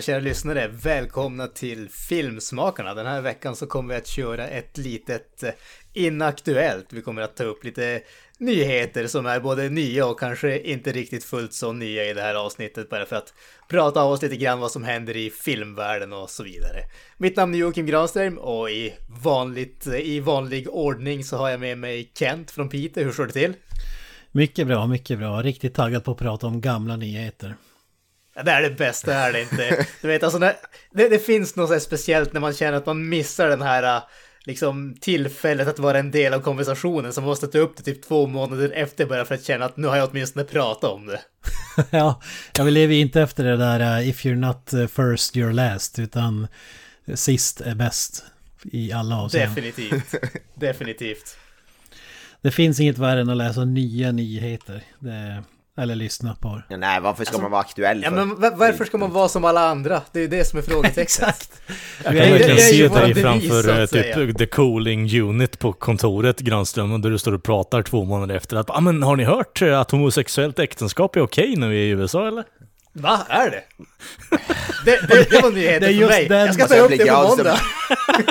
Tjena kära lyssnare! Välkomna till Filmsmakarna! Den här veckan så kommer vi att köra ett litet eh, inaktuellt. Vi kommer att ta upp lite nyheter som är både nya och kanske inte riktigt fullt så nya i det här avsnittet bara för att prata av oss lite grann vad som händer i filmvärlden och så vidare. Mitt namn är Joakim Granström och i, vanligt, eh, i vanlig ordning så har jag med mig Kent från Piteå. Hur står det till? Mycket bra, mycket bra. Riktigt taggad på att prata om gamla nyheter. Ja, det är det bästa, är det inte? Du vet, alltså när, det, det finns något speciellt när man känner att man missar den här liksom tillfället att vara en del av konversationen som måste ta upp det typ två månader efter bara för att känna att nu har jag åtminstone pratat om det. ja, jag leva inte efter det där uh, if you're not uh, first you're last utan sist är bäst i alla avseenden. Definitivt, definitivt. Det finns inget värre än att läsa nya nyheter. Det, eller lyssna på. Ja, nej, varför ska alltså, man vara aktuell? För? Ja, men varför ska man vara som alla andra? Det är ju det som är frågetecknet. Exakt. Jag kan verkligen se dig framför typ the cooling unit på kontoret, Granström, där du står och pratar två månader efter att ah, men har ni hört att homosexuellt äktenskap är okej nu i USA eller? Va? Är det? Det, det, det var nyheten för mig. Den. Jag ska ta upp det på måndag.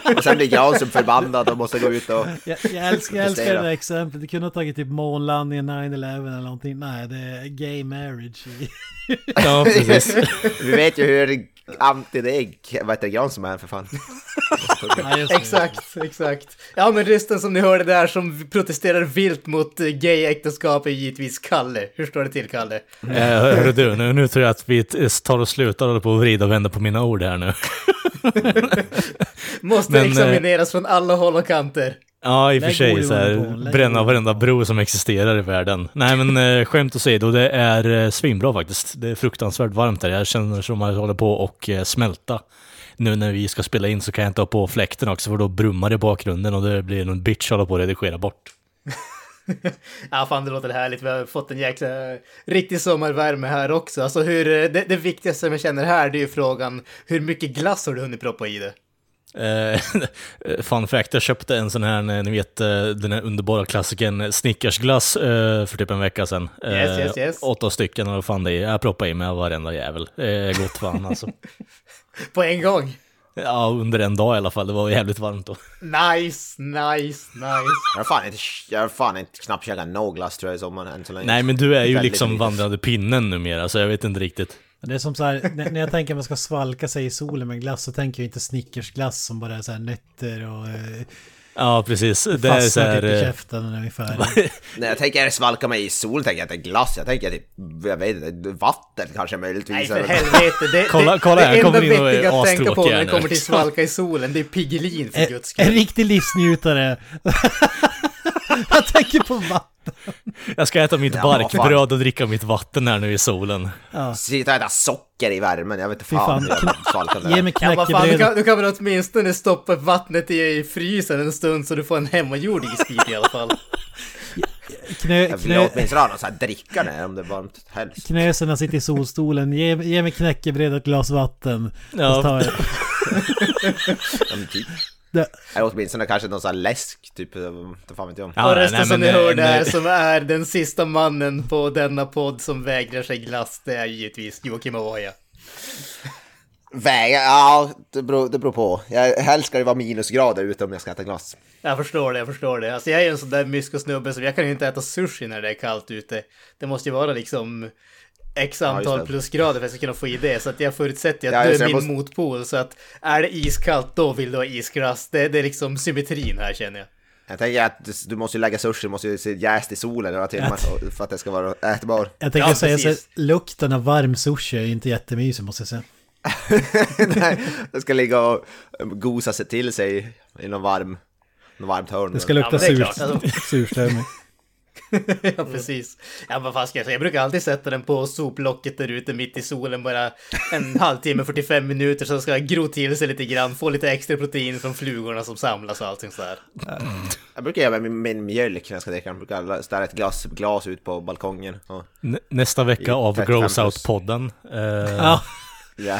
och sen blir Granström förbannad och måste gå ut och... Jag, jag älskar, jag älskar det där exemplet. Du kunde ha tagit typ månlandningen 9-11 eller någonting. Nej, det är gay marriage. ja, precis. Vi vet ju hur anti det är, vad heter Gran som är för fan. exakt, exakt. Ja men rösten som ni hörde där som protesterar vilt mot gay-äktenskap är givetvis Kalle. Hur står det till Kalle? Eh, hörru du, nu, nu tror jag att vi tar och slutar hålla på och vrida och vända på mina ord här nu. Måste men, examineras eh, från alla håll och kanter. Ja, i och för sig. Så här, bränna varenda bro som existerar i världen. Nej, men eh, skämt åsido, det är eh, svinbra faktiskt. Det är fruktansvärt varmt här. Jag känner som att jag håller på och eh, smälta. Nu när vi ska spela in så kan jag inte ha på fläkten också, för då brummar det i bakgrunden och det blir en bitch att hålla på att redigera bort. ja, fan det låter härligt. Vi har fått en jäkla riktig sommarvärme här också. Alltså hur, det, det viktigaste som jag känner här, det är ju frågan hur mycket glass har du hunnit proppa i det? Eh, fun fact, jag köpte en sån här, ni vet eh, den här underbara klassikern Snickersglass eh, för typ en vecka sedan. Yes, yes, yes. Åtta stycken och fan det Jag proppade i mig varenda jävel. Gott fan alltså. På en gång? Ja, under en dag i alla fall. Det var jävligt varmt då. Nice, nice, nice. Jag har fan inte, jag har fan inte knappt käkat något glass tror jag i sommar än så länge. Nej, men du är ju liksom vandrande pinnen numera, så jag vet inte riktigt. Det är som så här, när jag tänker att man ska svalka sig i solen med glass så tänker jag inte Snickersglass som bara är så här nötter och... Eh, ja, precis. Det är så här... i eh, käften ungefär. när jag tänker svalka mig i solen tänker jag inte glass. Jag tänker typ, jag vet inte, vatten kanske möjligtvis. Nej, för helvete. Det, kolla, kolla här, det enda vettiga att tänka på när det kommer till svalka i solen, det är Piggelin för guds skull. En riktig livsnjutare. jag tänker på vatten. Jag ska äta mitt barkbröd och dricka mitt vatten här nu i solen. Ja. Sitta och äta socker i värmen, jag vet inte fan. fan. Ge mig knäckebröd. Ja, du, kan, du kan väl åtminstone stoppa vattnet i frysen en stund så du får en hemmagjord isbit i alla fall. Knö, jag vill åtminstone ha någon sån här drickare om det är varmt helst. Knösarna sitter i solstolen, ge, ge mig knäckebröd och ett glas vatten. Ja. Det... Eller åtminstone kanske någon sån här läsk, typ. Det fan vet jag. Ja, och resten som ni hörde här, som är den sista mannen på denna podd som vägrar sig glass, det är givetvis Joakim Oja. Väga, ja, det beror, det beror på. Jag helst ska det vara minusgrader ute om jag ska äta glass. Jag förstår det, jag förstår det. Alltså jag är ju en sån där mysko-snubbe så jag kan ju inte äta sushi när det är kallt ute. Det måste ju vara liksom x antal ja, plusgrader för att jag ska kunna få i det. Så att jag förutsätter att ja, du är min måste... motpol. Så att är det iskallt då vill du ha isglass. Det, det är liksom symmetrin här känner jag. Jag tänker att du måste ju lägga sushi, du måste ju se jäst i solen några timmar för att det ska vara ätbar. Jag tänker ja, säga så lukten av varm sushi är inte jättemysig måste jag säga. Nej, det ska ligga och gosa sig till sig i någon varm, någon varmt hörn. Det ska lukta ja, sur, alltså. ja, precis. Ja, vad fan ska jag säga? Jag brukar alltid sätta den på soplocket där ute mitt i solen bara en halvtimme, 45 minuter så ska gro till sig lite grann, få lite extra protein från flugorna som samlas och allting sådär. Mm. Jag brukar göra med min, mjölk när jag ska dricka den. brukar ställa ett glas, glas ut på balkongen. Nästa vecka av Gross Out-podden. Uh... Ja.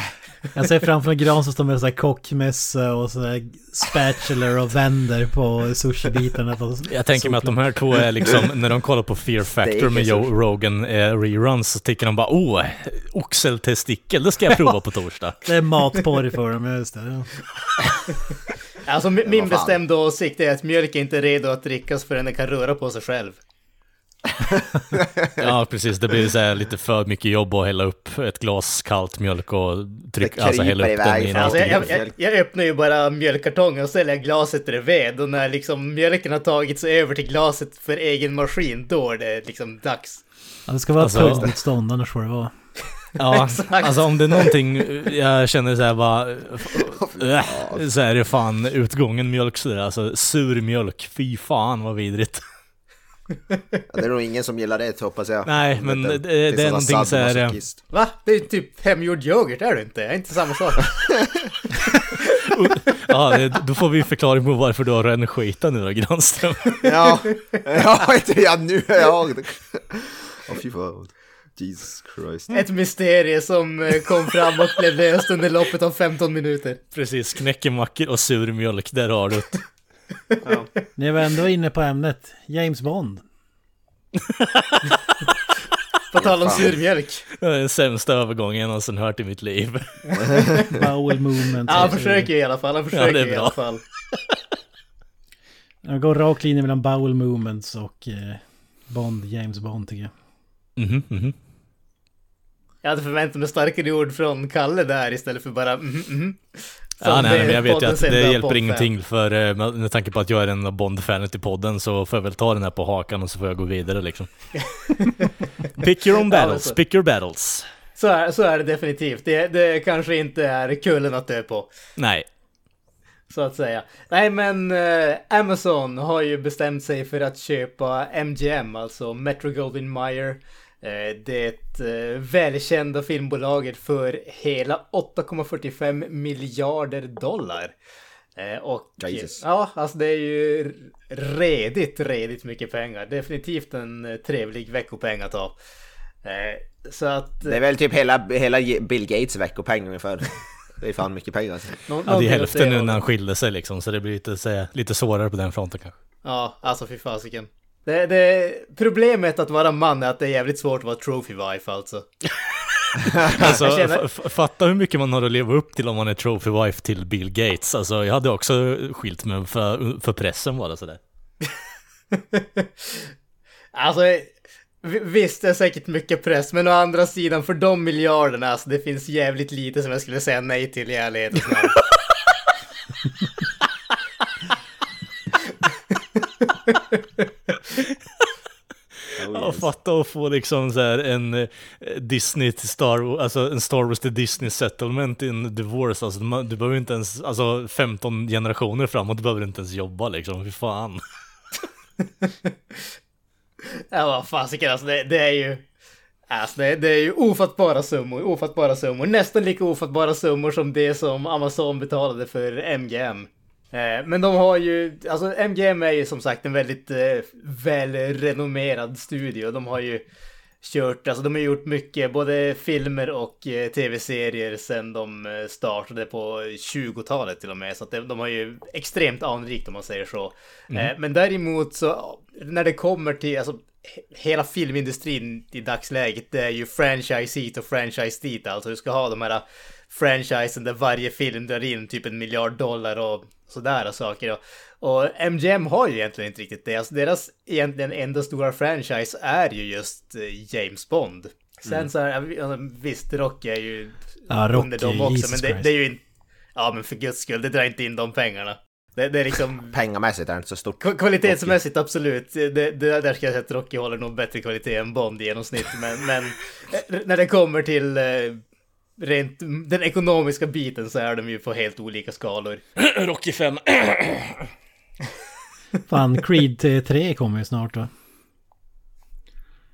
Jag ser framför mig Gran som står med så här kockmössa och så här spatula och vänder på sushibitarna. På Jag tänker mig att de här två är liksom, när de kollar på Fear Factor med Joe Rogan eh, reruns så tycker de bara åh, oxeltestikel, det ska jag prova på torsdag. Det är matporr för dem, just det. Ja. Alltså min, bestämda åsikt är att mjölk är inte redo att drickas förrän den kan röra på sig själv. Ja, precis. Det blir så här lite för mycket jobb att hälla upp ett glas kallt mjölk och tryck, Det alltså hälla upp den i från- Alltså, jag, jag, jag, öppnar ju bara mjölkkartongen och ställer glaset bredvid och när liksom mjölken har tagit sig över till glaset för egen maskin, då är det liksom dags. Ja, det ska vara Alltså- tuggmotstånd, annars får det vara. Ja, Exakt. alltså om det är någonting jag känner så här bara... Äh, så är det fan utgången mjölk sådär. Alltså sur mjölk, fy fan vad vidrigt. Ja, det är nog ingen som gillar det hoppas jag. Nej, men Vet du, det- det är någonting så här, eh. Va? Det är typ hemgjord yoghurt, är det inte? Är inte samma sak? Ja, det, då får vi förklaring på varför du har rännskita nu då, Granström. Ja, ja, inte jag nu. Ja. Åh fy fan. Jesus Christ. Ett mysterium som eh, kom fram och blev löst under loppet av 15 minuter. Precis, knäckemackor och sur mjölk, där har du det. Ni var ändå inne på ämnet. James Bond. På tal om surmjölk. Det är den sämsta övergången jag någonsin hört i mitt liv. Bowel movement. Ja, han försöker i alla fall. Han försöker det är i bra. alla fall. Jag går rak linje mellan bowel movements och eh, Bond, James Bond tycker jag. Mhm, mhm. Jag hade förväntat mig starkare ord från Kalle där istället för bara mhm, mhm. Ja, nej, men jag vet ju att det hjälper ingenting för eh, med tanke på att jag är en av Bond-fanet i podden så får jag väl ta den här på hakan och så får jag gå vidare liksom. Pick your own battles, alltså. pick your battles. Så är, så är det definitivt. Det, det kanske inte är kullen att dö på. Nej, Så att säga. Nej men eh, Amazon har ju bestämt sig för att köpa MGM, alltså Metro Goldwyn Mayer. Eh, det eh, välkända filmbolaget för hela 8,45 miljarder dollar. Eh, och Jesus. ja, alltså det är ju redigt, redigt mycket pengar. Definitivt en trevlig veckopeng att ha. Så att... Det är väl typ hela, hela Bill Gates veckopeng ungefär. Det är fan mycket pengar. Alltså. nå- ja, det är hälften nu när han skilde sig liksom så det blir lite, lite svårare på den fronten kanske. Ja, alltså fy fasiken. Det, det, problemet att vara man är att det är jävligt svårt att vara trophy wife alltså. Alltså, känner- fatta hur mycket man har att leva upp till om man är trophy wife till Bill Gates. Alltså jag hade också skilt mig för, för pressen bara sådär. Alltså, vi- visst det är säkert mycket press, men å andra sidan för de miljarderna, alltså det finns jävligt lite som jag skulle säga nej till i ärlighetens namn. Ja, fatta att få liksom så här en eh, Disney till Star Wars, alltså en Star Wars till Disney settlement in divorce. Alltså du behöver inte ens, alltså 15 generationer framåt, du behöver inte ens jobba liksom, fy fan. Ja, vad fasiken alltså, det, det är ju... Alltså det, det är ju ofattbara summor, ofattbara summor. Nästan lika ofattbara summor som det som Amazon betalade för MGM. Eh, men de har ju, alltså MGM är ju som sagt en väldigt eh, välrenommerad studio. De har ju kört, alltså de har gjort mycket, både filmer och eh, tv-serier sedan de startade på 20-talet till och med. Så att de, har ju extremt anrikt om man säger så. Eh, men däremot så, när det kommer till, alltså he- hela filmindustrin i dagsläget, det är ju franchise hit och franchise dit. Alltså du ska ha de här franchisen där varje film drar in typ en miljard dollar och sådär saker. Och, och MGM har ju egentligen inte riktigt det. Alltså deras egentligen enda stora franchise är ju just eh, James Bond. Sen så är, alltså, visst, Rocky är ju Ja, Rocky, under dem också, Jesus men det, det är ju inte... Ja, men för guds skull, det drar inte in de pengarna. Det, det är liksom... Pengamässigt är det inte så stort. Kva- Kvalitetsmässigt absolut. Det, det, där ska jag säga att Rocky håller nog bättre kvalitet än Bond i genomsnitt. Men, men eh, när det kommer till eh, rent den ekonomiska biten så är de ju på helt olika skalor. Rocky 5. Fan, Creed till 3 kommer ju snart va?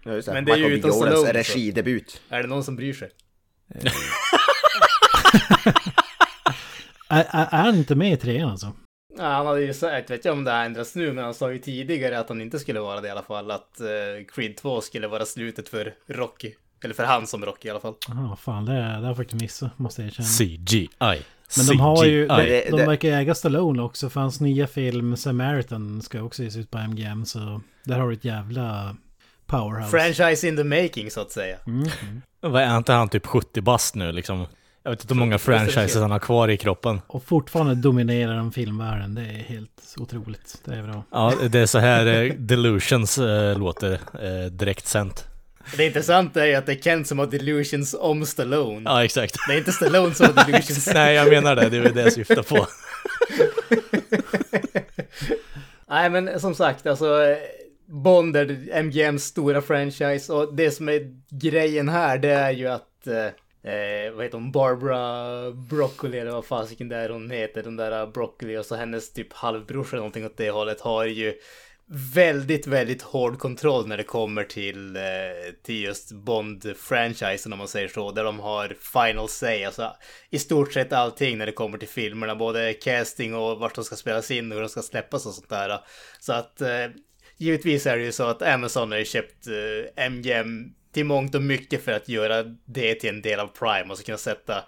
Ja, just det. Men det är ju Michael utan Stallone, regidebut. Är det någon som bryr sig? Är, är, är han inte med i 3 alltså? Ja, han hade ju sagt, vet jag om det har ändrats nu, men han sa ju tidigare att han inte skulle vara det i alla fall. Att eh, Creed 2 skulle vara slutet för Rocky. Eller för han som Rocky i alla fall. Ja, fan det, det har jag faktiskt missat, måste jag erkänna. CGI. Men de har ju, de, de det- verkar äga Stallone också, för hans nya film Samaritan ska också ges ut på MGM, så där har du ett jävla powerhouse. Franchise in the making så att säga. Mm. mm. Vad är inte han typ 70 bast nu liksom? Jag vet inte hur många franchises han har kvar i kroppen. Och fortfarande dominerar de filmvärlden, det är helt otroligt. Det är bra. Ja, det är så här eh, Delusions eh, låter eh, direkt sänt. Det intressanta är ju att det är Kent som har delusions om Stallone. Ja, exakt. Det är inte Stallone som har delusions. Nej, jag menar det. Det är det jag syftar på. Nej men som sagt alltså Bond är MGMs stora franchise och det som är grejen här det är ju att eh, eh, vad heter hon? Barbara Broccoli eller vad fasiken det är hon heter. Den där Broccoli och så hennes typ halvbrorsa eller någonting åt det hållet har ju väldigt, väldigt hård kontroll när det kommer till, eh, till just Bond-franchisen om man säger så. Där de har final say, alltså i stort sett allting när det kommer till filmerna. Både casting och vart de ska spelas in och hur de ska släppas och sånt där. Så att eh, givetvis är det ju så att Amazon har ju köpt eh, MGM till mångt och mycket för att göra det till en del av Prime och så kunna sätta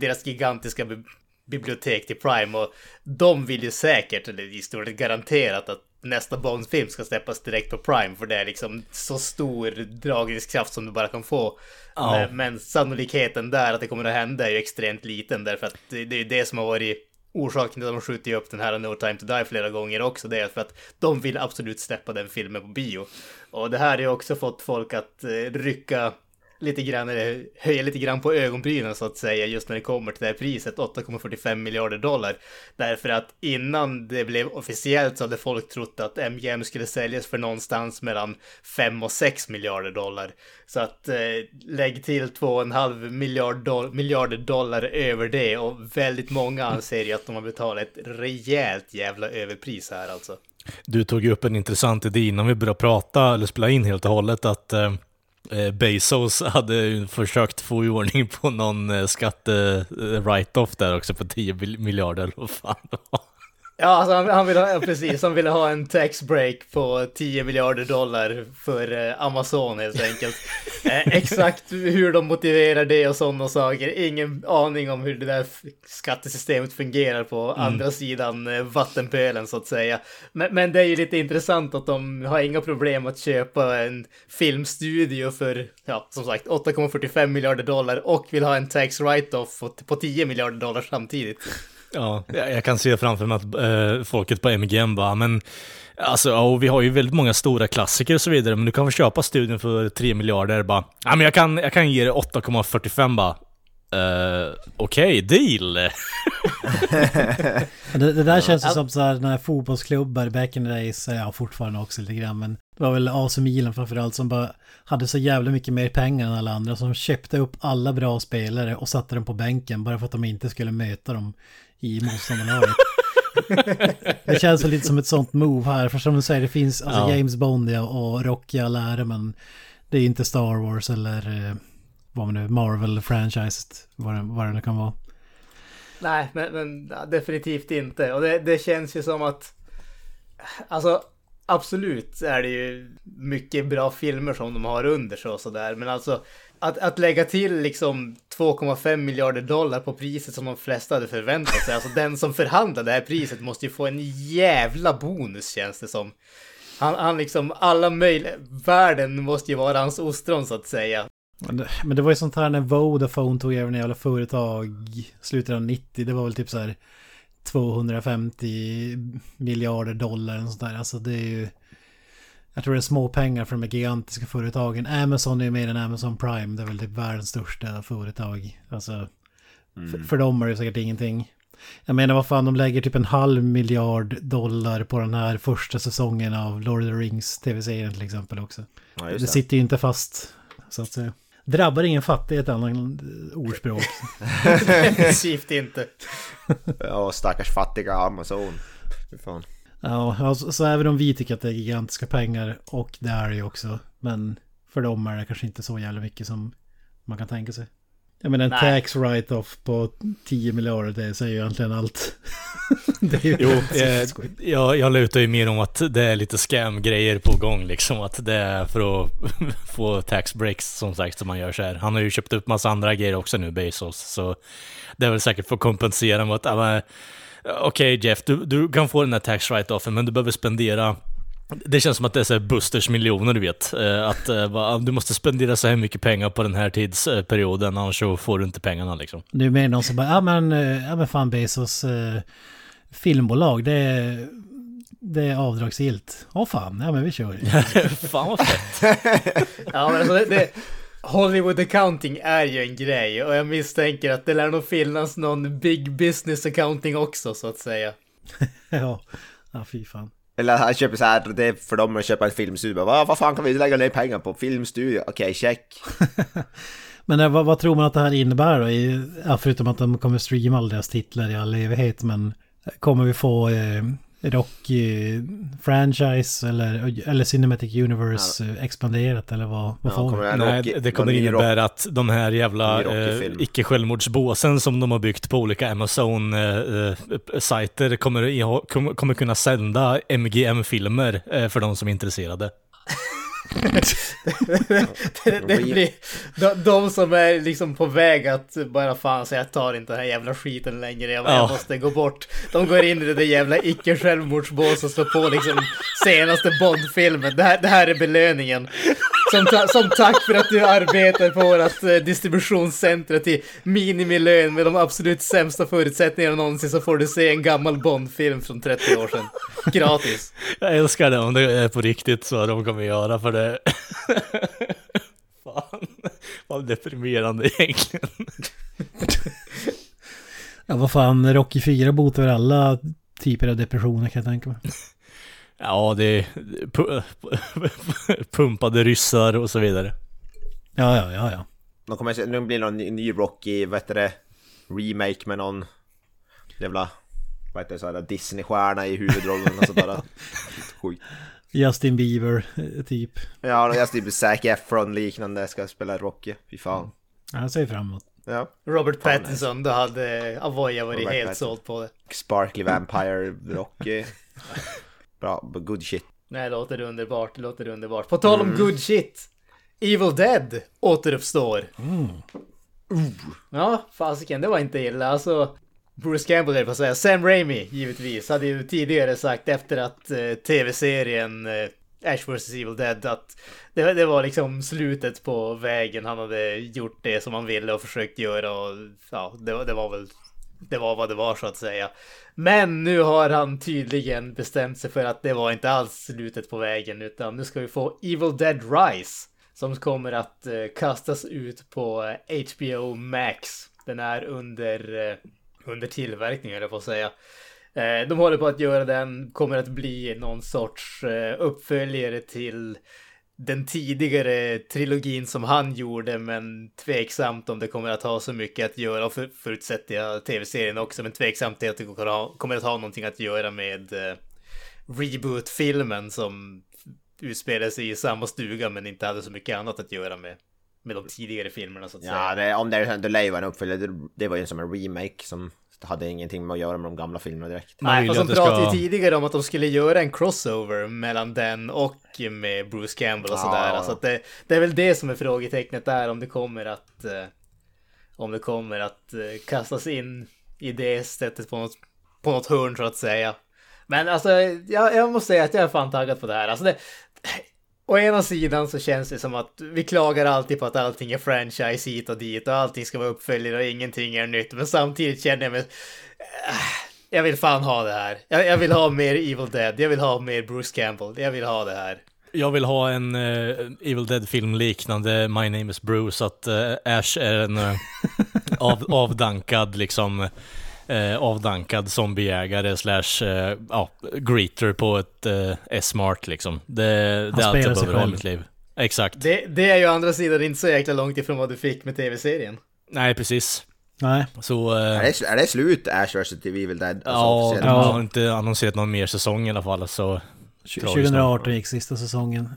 deras gigantiska bi- bibliotek till Prime och de vill ju säkert, eller i stort sett garanterat att nästa Bond-film ska släppas direkt på Prime för det är liksom så stor dragningskraft som du bara kan få. Ja. Men, men sannolikheten där att det kommer att hända är ju extremt liten därför att det, det är ju det som har varit orsaken till att de skjuter upp den här No Time To Die flera gånger också. Det är för att de vill absolut släppa den filmen på bio. Och det här har ju också fått folk att eh, rycka lite grann, eller höja lite grann på ögonbrynen så att säga, just när det kommer till det här priset, 8,45 miljarder dollar. Därför att innan det blev officiellt så hade folk trott att MGM skulle säljas för någonstans mellan 5 och 6 miljarder dollar. Så att eh, lägg till 2,5 miljard doll- miljarder dollar över det och väldigt många anser ju att de har betalat ett rejält jävla överpris här alltså. Du tog ju upp en intressant idé innan vi började prata, eller spela in helt och hållet, att eh, Eh, Bezos hade försökt få i ordning på någon eh, skatte-write-off eh, där också på 10 miljarder. Vad fan det var. Ja, alltså han, han ville ha, precis, han ville ha en tax break på 10 miljarder dollar för eh, Amazon helt enkelt. Eh, exakt hur de motiverar det och sådana saker, ingen aning om hur det där skattesystemet fungerar på andra sidan eh, vattenpölen så att säga. Men, men det är ju lite intressant att de har inga problem att köpa en filmstudio för, ja, som sagt, 8,45 miljarder dollar och vill ha en tax write-off på 10 miljarder dollar samtidigt. Ja, jag kan se framför mig att eh, folket på MGM bara, men alltså, ja, och vi har ju väldigt många stora klassiker och så vidare, men du kan väl köpa studion för 3 miljarder bara, ja men jag kan, jag kan ge det 8,45 bara. Uh, Okej, deal! Men Det, det där känns ju som så här när fotbollsklubbar back in the days, ja fortfarande också lite grann, men det var väl AC Milan framförallt som bara hade så jävla mycket mer pengar än alla andra som köpte upp alla bra spelare och satte dem på bänken bara för att de inte skulle möta dem i motståndarlaget. det känns lite som ett sånt move här, för som du säger, det finns alltså Ja. James Bond och Rocky all ära, men det är inte Star Wars eller eh, vad man nu, Marvel-franchiset, vad, det- vad det nu kan vara. Nej, men, men definitivt inte. Och det, det känns ju som att... Alltså, absolut är det ju mycket bra filmer som de har under sig och sådär. Men alltså, att, att lägga till liksom 2,5 miljarder dollar på priset som de flesta hade förväntat sig. Alltså den som förhandlar det här priset måste ju få en jävla bonus känns det som. Han, han liksom, alla möjliga... Världen måste ju vara hans ostron så att säga. Men det, men det var ju sånt här när Vodafone tog över en jävla företag slutet av 90. Det var väl typ så här 250 miljarder dollar och sånt där. Alltså det är ju... Jag tror det är små pengar för de här gigantiska företagen. Amazon är ju mer än Amazon Prime. Det är väl typ världens största företag. Alltså för, för dem är det säkert ingenting. Jag menar vad fan, de lägger typ en halv miljard dollar på den här första säsongen av Lord of the Rings tv-serien till exempel också. Ja, Det det. sitter ju inte fast, så att säga. Drabbar ingen fattig ett annat ordspråk. Definitivt inte. Ja, stackars fattiga Amazon. Fy fan. Ja, alltså, så även om vi tycker att det är gigantiska pengar, och det är det ju också, men för dem är det kanske inte så jävla mycket som man kan tänka sig. Jag menar en Nej. tax write-off på 10 miljarder, det säger ju egentligen allt. det är ju jo, eh, jag, jag lutar ju mer om att det är lite scam-grejer på gång liksom. Att det är för att få tax breaks som sagt som man gör så här. Han har ju köpt upp massa andra grejer också nu, Bezos. Så det är väl säkert för att kompensera mot, okej okay, Jeff, du, du kan få den här tax write-offen men du behöver spendera det känns som att det är så Busters miljoner du vet. Eh, att eh, du måste spendera så här mycket pengar på den här tidsperioden annars så får du inte pengarna liksom. Nu menar någon som bara, ja men, eh, ja men fan Bezos filmbolag, det är, det är avdragsgillt. Åh fan, ja men vi kör. fan vad fett. ja men alltså det, det, Hollywood accounting är ju en grej och jag misstänker att det lär nog finnas någon big business accounting också så att säga. ja, ja fy fan. Eller han köper så här, det är för dem att köpa en filmstudio. Vad, ah, vad fan kan vi lägga ner pengar på? Filmstudio? Okej, okay, check. men eh, vad, vad, tror man att det här innebär då? I, förutom att de kommer streama alla deras titlar i all evighet. Men eh, kommer vi få eh, Rocky-franchise eller, eller Cinematic Universe ja. expanderat eller vad, vad ja, får vi? Nej, det kommer innebära att de här jävla eh, icke-självmordsbåsen som de har byggt på olika Amazon-sajter eh, kommer, kommer kunna sända MGM-filmer eh, för de som är intresserade det, det, blir, de, de, som är liksom på väg att bara fan så jag tar inte den här jävla skiten längre, jag, ja. måste gå bort. De går in i det där jävla icke-självmordsbås och slår på liksom senaste Bond-filmen. Det här, det här är belöningen. Som, ta som tack för att du arbetar på vårt eh, distributionscenter till minimilön med de absolut sämsta förutsättningarna någonsin så får du se en gammal Bond-film från 30 år sedan. Gratis. Jag älskar det om det är på riktigt så de kommer göra för det. Fan, vad deprimerande egentligen. Ja, vad fan, Rocky 4 botar väl alla typer av depressioner kan jag tänka mig. Ja, det är pumpade ryssar och så vidare. Ja, ja, ja, ja. De kommer, nu blir det någon ny Rocky, vad heter det, remake med någon jävla, vad heter det, såhär Disney-stjärna i huvudrollen och sådär. Skit. Justin Bieber, typ. Ja, Justin Bieber, Zac Efron liknande ska spela Rocky. Fy fan. Ja, jag ser fram emot. Ja. Robert Pattinson, då hade Avoya varit Robert helt Pattinson. såld på det. Sparkly Vampire Rocky. Bra, good shit. Nej, det låter underbart, det låter underbart. På tal om mm. good shit. Evil Dead återuppstår. Mm. Uh. Ja, fasiken, det var inte illa. Alltså, Bruce Campbell höll på att säga. Sam Raimi, givetvis, hade ju tidigare sagt efter att eh, tv-serien eh, Ash vs Evil Dead att det, det, var liksom slutet på vägen. Han hade gjort det som han ville och försökt göra och ja, det, det var väl det var vad det var så att säga. Men nu har han tydligen bestämt sig för att det var inte alls slutet på vägen utan nu ska vi få Evil Dead Rise som kommer att eh, kastas ut på eh, HBO Max. Den är under, eh, under tillverkning eller på att säga. Eh, de håller på att göra den, kommer att bli någon sorts eh, uppföljare till den tidigare trilogin som han gjorde, men tveksamt om det kommer att ha så mycket att göra, och för, förutsätter jag tv-serien också, men tveksamt är att det kommer att ha någonting att göra med eh, reboot-filmen som utspelar sig i samma stuga men inte hade så mycket annat att göra med, med de tidigare filmerna så att ja, säga. Ja, det, om det är ju vara en uppföljare, det, var ju som en remake som hade ingenting med att göra med de gamla filmerna direkt. Nej, fast de pratade ju tidigare om att de skulle göra en crossover mellan den och med Bruce Campbell och sådär. Ja. Så att det, det är väl det som är frågetecknet där, om det kommer att... Eh, om det kommer att eh, kastas in i det sättet på något, på något hörn så att säga. Men alltså, jag, jag måste säga att jag är fan taggad på det här. Alltså det, Å ena sidan så känns det som att vi klagar alltid på att allting är franchise hit och dit och allting ska vara uppföljare och ingenting är nytt. Men samtidigt känner jag mig... Äh, jag vill fan ha det här. Jag, jag, vill ha mer Evil Dead. Jag vill ha mer Bruce Campbell. Jag vill ha det här. Jag vill ha en uh, Evil Dead-film liknande My Name Is Bruce, att uh, Ash är en uh, av, avdankad liksom eh, avdankad zombiejägare slash eh, ja, greeter på ett eh, S-mart liksom. Det, det är allt jag behöver ha i mitt liv. Exakt. Det, det är ju å andra sidan inte så jäkla långt ifrån vad du fick med tv-serien. Nej, precis. Nej. Så, eh, är, det, är det slut Ash vs. Evil Dead? Alltså, ja, de har inte annonserat någon mer säsong i alla fall så... 2018 gick sista säsongen.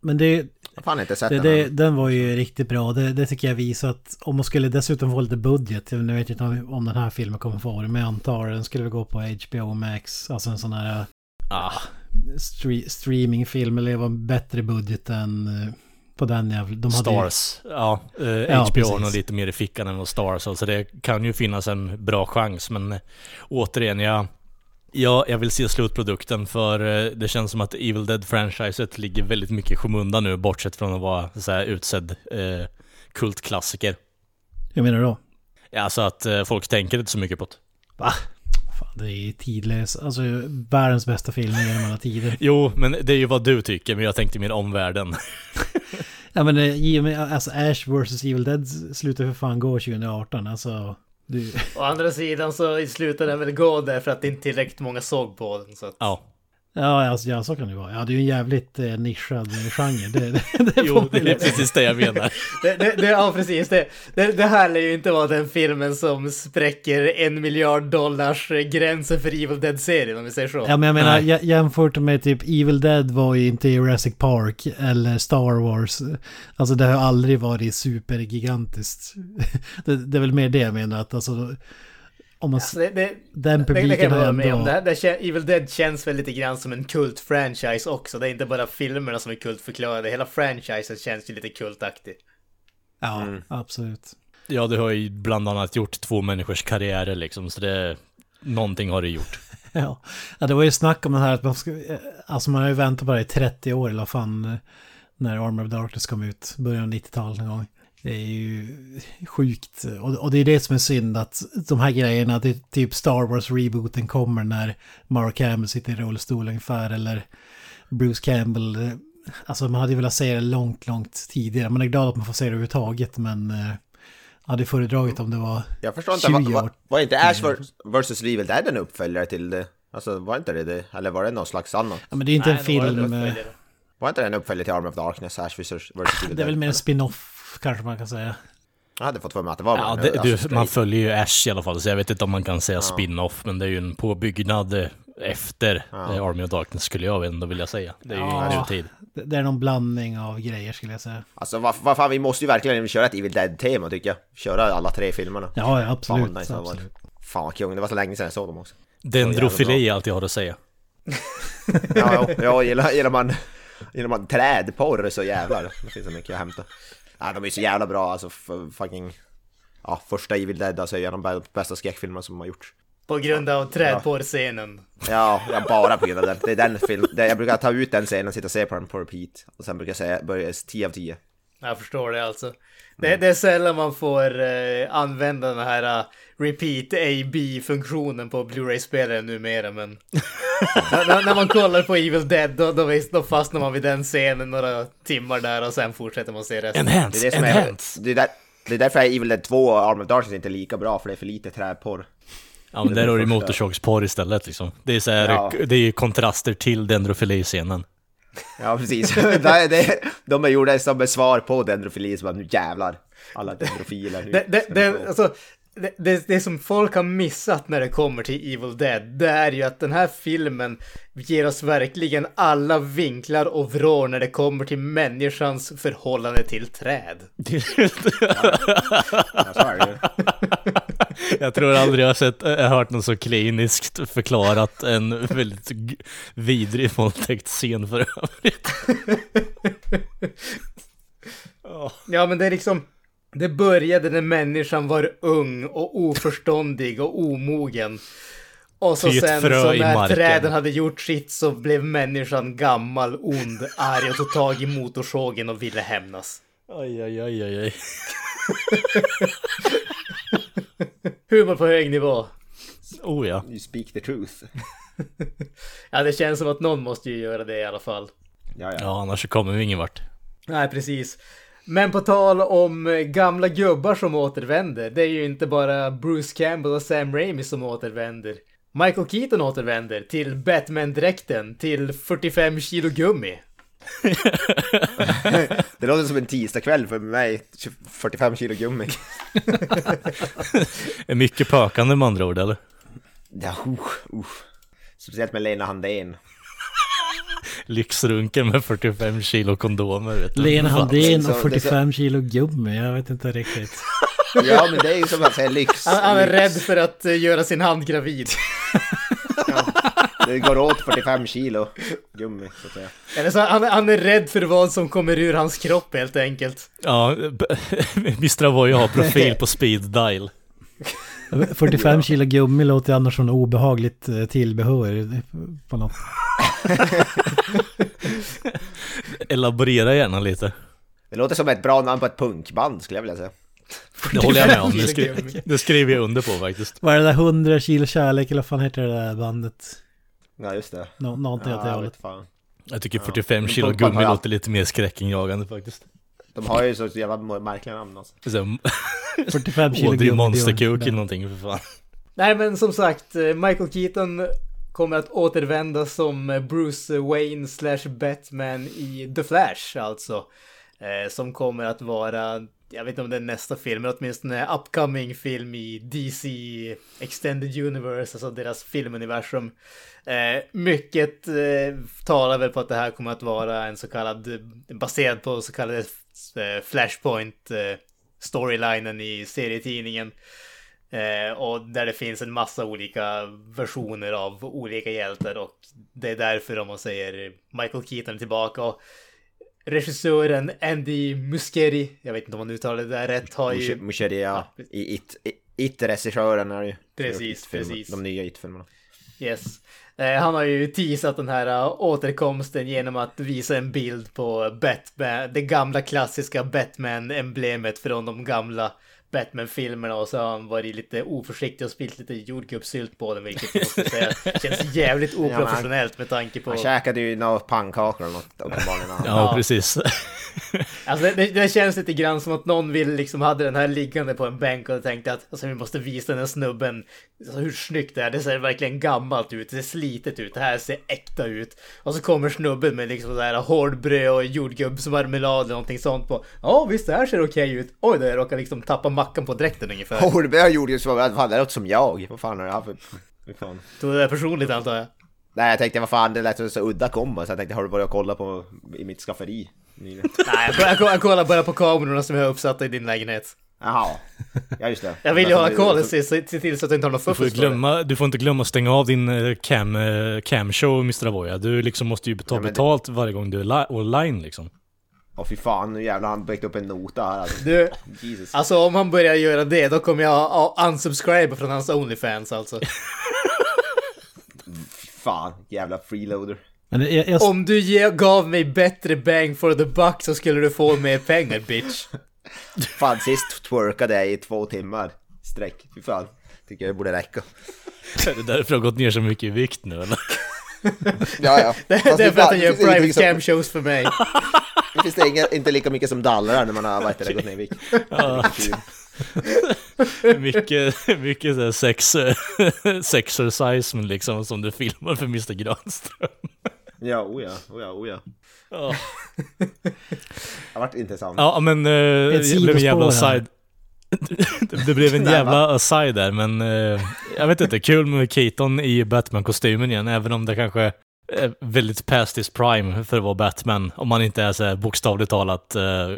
Men det, Jag fan inte sett det, den. det, den var ju riktigt bra. Det, det tycker jag visar att om man skulle dessutom få lite budget, nu vet jag inte om den här filmen kommer få det, men jag antar den skulle gå på HBO Max, alltså en sån här Ah, stre streamingfilm eller var en bättre budget än eh, på den jävla... De hade ju- Stars. Ja, eh, Ja, HBO har precis. nog lite mer i fickan än vad Stars så det kan ju finnas en bra chans. Men eh, återigen, jag, ja, jag vill se slutprodukten för eh, det känns som att Evil Dead-franchiset ligger väldigt mycket i skymundan nu, bortsett från att vara så här utsedd eh, kultklassiker. Jag menar då? Ja, alltså att eh, folk tänker inte så mycket på det. Va? Fan, det är ju tidlös. Alltså världens bästa film genom alla tider. Jo, men det är ju vad du tycker, men jag tänkte mer omvärlden. Ja men i och med, alltså Ash vs Evil Dead slutar för fan gå 2018. Alltså... Du, Å andra sidan så i slutändan väl gå där för att inte tillräckligt många såg på den. Så att... Ja, ja, alltså, ja, så kan det vara. Ja, det är ju en jävligt eh, nischad eh, genre. Det, det, det jo, det är precis det jag menar. Det, det, det, ja, precis. Det, det, det här lär ju inte vara den filmen som spräcker en miljard dollars eh, gränsen för Evil Dead-serien om vi säger så. Ja men jag menar Nej. jä- jämfört med typ Evil Dead var ju inte Jurassic Park eller Star Wars. Alltså det har aldrig varit supergigantiskt. Det, det är väl mer det jag menar att alltså... Om man... Alltså, det, det, Den det, det publiken jag har med om. ändå... Det, här- det, Evil Dead känns väl lite grann som en kult-franchise också. Det är inte bara filmerna som är kultförklarade. Hela franchisen känns ju lite kultaktig. Ja, Mm. absolut. Ja, du har ju bland annat gjort två människors karriärer liksom, så det... Någonting har du gjort. Ja. ja, det var ju snack om det här att man ska... Alltså man har ju väntat på det i 30 år eller fan. När Armor of Darkness kom ut. Början av 90-talet någon gång. Det är ju sjukt. Och, det är det som är synd att de här grejerna, det är typ Star Wars-rebooten kommer när Mark Hamill sitter i rullstol ungefär. Eller Bruce Campbell. eh, Alltså man hade ju velat se det långt, långt tidigare. Man är glad att man får se det överhuvudtaget men... eh, hade föredragit om det var Jag förstår inte, 20 var, var, var inte Ash vs Evil Dead en uppföljare till det? Alltså var inte det det? Eller var det någon slags annat? Ja men det är inte en Nej, var det film... eh, uppföljare. Var inte det en uppföljare till Arm of Darkness, Ash vs Evil Dead? Det är väl mer en spin-off kanske man kan säga. Jag hade fått för mig att det var Ja, det, alltså, du, man följer ju Ash i alla fall, så jag vet inte om man kan säga spin-off, men det är ju en påbyggnad eh, efter Ja. eh, Army of Darkness skulle jag ändå vilja säga. Det är ju Ja. nutid. Det, är någon blandning av grejer skulle jag säga. Alltså vad, vad fan, vi måste ju verkligen köra ett Evil Dead-tema tycker jag. Köra alla tre filmerna. Ja, ja Fan absolut. vad nice det var. absolut. Fan vad kung, det var så länge sedan jag såg dem också. Dendrofili är allt jag har att säga. Ja, ja, ja gillar, gillar man, gillar man trädporr så jävlar. Det finns så mycket att hämta. Ja, de är så jävla bra alltså, fucking... Ja, första Evil Dead alltså är en av de bästa skräckfilmerna som har gjorts. På grund av trädporrscenen. Ja, jag bara på grund av den. Det är den film, det, jag brukar ta ut den scenen, sitta och se på den på repeat. Och sen brukar jag säga, börja 10 av 10. Jag förstår det alltså. Det, det är sällan man får eh, använda den här eh, repeat AB-funktionen på Blu-ray-spelaren numera, men... när, när- man kollar på Evil Dead, då, då, då fastnar man vid den scenen några timmar där och sen fortsätter man se resten. Det är Enhance! det som är... Enhance! Det är, där, det är därför Evil Dead 2 och Arm of Darkness inte är lika bra, för det är för lite trädporr. Ja men Det är där har du motorsågsporr istället liksom. Det är så här, Ja. det är ju kontraster till dendrofili-scenen. Ja, precis. de är gjorda som ett svar på dendrofili, så bara nu jävlar. Alla dendrofiler. nu Det, det, det, alltså, det, det, det som folk har missat när det kommer till Evil Dead, det är ju att den här filmen ger oss verkligen alla vinklar och vrår när det kommer till människans förhållande till träd. Ja, så är det. Jag tror aldrig jag har sett, jag har hört någon så kliniskt förklarat en väldigt vidrig våldtäktsscen för övrigt. Ja, men det är liksom... Det började när människan var ung och oförståndig och omogen. Och så sen så när träden hade gjort sitt så blev människan gammal, ond, arg och tog tag i motorsågen och ville hämnas. Oj, oj, oj, oj, oj. Humor på hög nivå. Oh ja. You speak the truth. Ja, det känns som att någon måste ju göra det i alla fall. Ja, ja. Ja, annars så kommer vi ingen vart. Nej, precis. Men på tal om eh, gamla gubbar som återvänder. Det är ju inte bara Bruce Campbell och Sam Raimi som återvänder. Michael Keaton återvänder till Batman-dräkten till 45 kilo gummi. Det låter som en tisdagkväll för mig. 45 kilo gummi. Är mycket pökande med andra ord eller? Ja, uh, uh. Speciellt med Lena Handén. lyxrunken med 45 kilo kondomer. Vet du. Lena Handén och det är 45 kilo gummi, jag vet inte riktigt. Ja, men det är ju som att säga lyx. Han, han är rädd för att eh, göra sin hand gravid. Det går åt 45 kilo gummi, så att säga. Eller så han, han är rädd för vad som kommer ur hans kropp helt enkelt. Ja, Mr. Avoya har profil på speed dial. 45 kilo gummi låter annars som obehagligt eh, tillbehör på något. Elaborera gärna lite. Det låter som ett bra namn på ett punkband, skulle jag vilja säga. Det håller jag med om. Det, 45 kilo skri gummi. det skriver jag under på faktiskt. Vad är det där 100 kilo kärlek eller vad fan heter det där bandet? Ja, just det. Nå någonting åt det Ja, jag hållet. fan. Jag tycker Ja. 45 kilo Punkband har gummi jag- låter lite mer skräckinjagande faktiskt. De har ju så jävla märkliga namn alltså. Så, 45 kilo Åh, det är gummi. monsterkuk eller någonting för fan. Nej men som sagt, eh, Michael Keaton kommer att återvända som eh, Bruce Wayne slash Batman i The Flash alltså. Eh, som kommer att vara, jag vet inte om det är nästa film, men åtminstone upcoming film i DC Extended Universe, alltså deras filmuniversum. Eh, mycket eh, talar väl på att det här kommer att vara en så kallad, baserad på så kallade eh, Flashpoint eh, storylinen i serietidningen. Eh, och där det finns en massa olika versioner av olika hjältar och det är därför om man säger Michael Keaton är tillbaka. Och regissören Andy Muschietti, jag vet inte om man uttalar det där rätt, har ju... Muscheria, Ja. i It, It-regissören är det ju. Precis, precis. De nya It-filmerna. Yes. Eh, han har ju teasat den här uh, återkomsten genom att visa en bild på Batman, det gamla klassiska Batman-emblemet från de gamla Batman-filmerna och så har han varit lite oförsiktig och spilt lite jordgubbssylt på den vilket jag måste säga känns jävligt oprofessionellt med tanke på... Han käkade ju några pannkakor eller något uppenbarligen. Ja. precis. Alltså det, det, det känns lite grann som att någon vill liksom hade den här liggande på en bänk och tänkte att alltså, vi måste visa den här snubben alltså, hur snyggt det är. Det ser verkligen gammalt ut, det ser slitet ut, det här ser äkta ut. Och så kommer snubben med liksom så här hårdbröd och jordgubbsmarmelad eller någonting sånt på. Ja visst det här ser okej ut. Oj då jag råkar liksom tappa mackan på dräkten ungefär. Ju så, vad fan det låter som jag. Vad fan är det här för... Fan? Tog det där personligt antar jag. Nej jag tänkte vad fan det lät så udda kombo så jag tänkte har du börjat kolla på i mitt skafferi? Nyligen? Nej jag, jag, jag kollar bara på kamerorna som jag har uppsatta i din lägenhet. Jaha, ja just det. Jag vill ju hålla Alltså, koll och se, se, till så att du inte har något Du fuffens det. glömma, du får inte glömma att stänga av din eh, cam, eh, camshow, Mr. Avoya. Du liksom måste ju ta Ja, men det- betalt varje gång du är li- online liksom. Åh fy fan, nu jävlar han byggt upp en nota här alltså. Du, Jesus. Alltså om han börjar göra det, då kommer jag att unsubscribe från hans Onlyfans alltså. Fan, jävla freeloader. Men jag, jag, Om du ge, gav mig bättre bang for the buck så skulle du få mer pengar bitch. Fan sist twerkade jag i två timmar sträck. Fy fan. Tycker jag det borde räcka. Är det därför du har gått ner så mycket i vikt nu eller? Ja, ja. Det, det är för att han gör private cam shows för mig. Det finns det inga, inte lika mycket som dallrar när man har vad heter det, gått ner i vikt. Ja. mycket, mycket så här sex, sexercise men liksom som du filmar för Mr. Granström. Ja, oh ja, oh ja, Det har varit intressant. ja men eh, det blev en jävla sidospår här. side. det, blev en jävla aside där men eh, jag vet inte, kul med Keaton i Batman-kostymen igen även om det kanske är väldigt past his prime för att vara Batman. Om man inte är så här bokstavligt talat eh,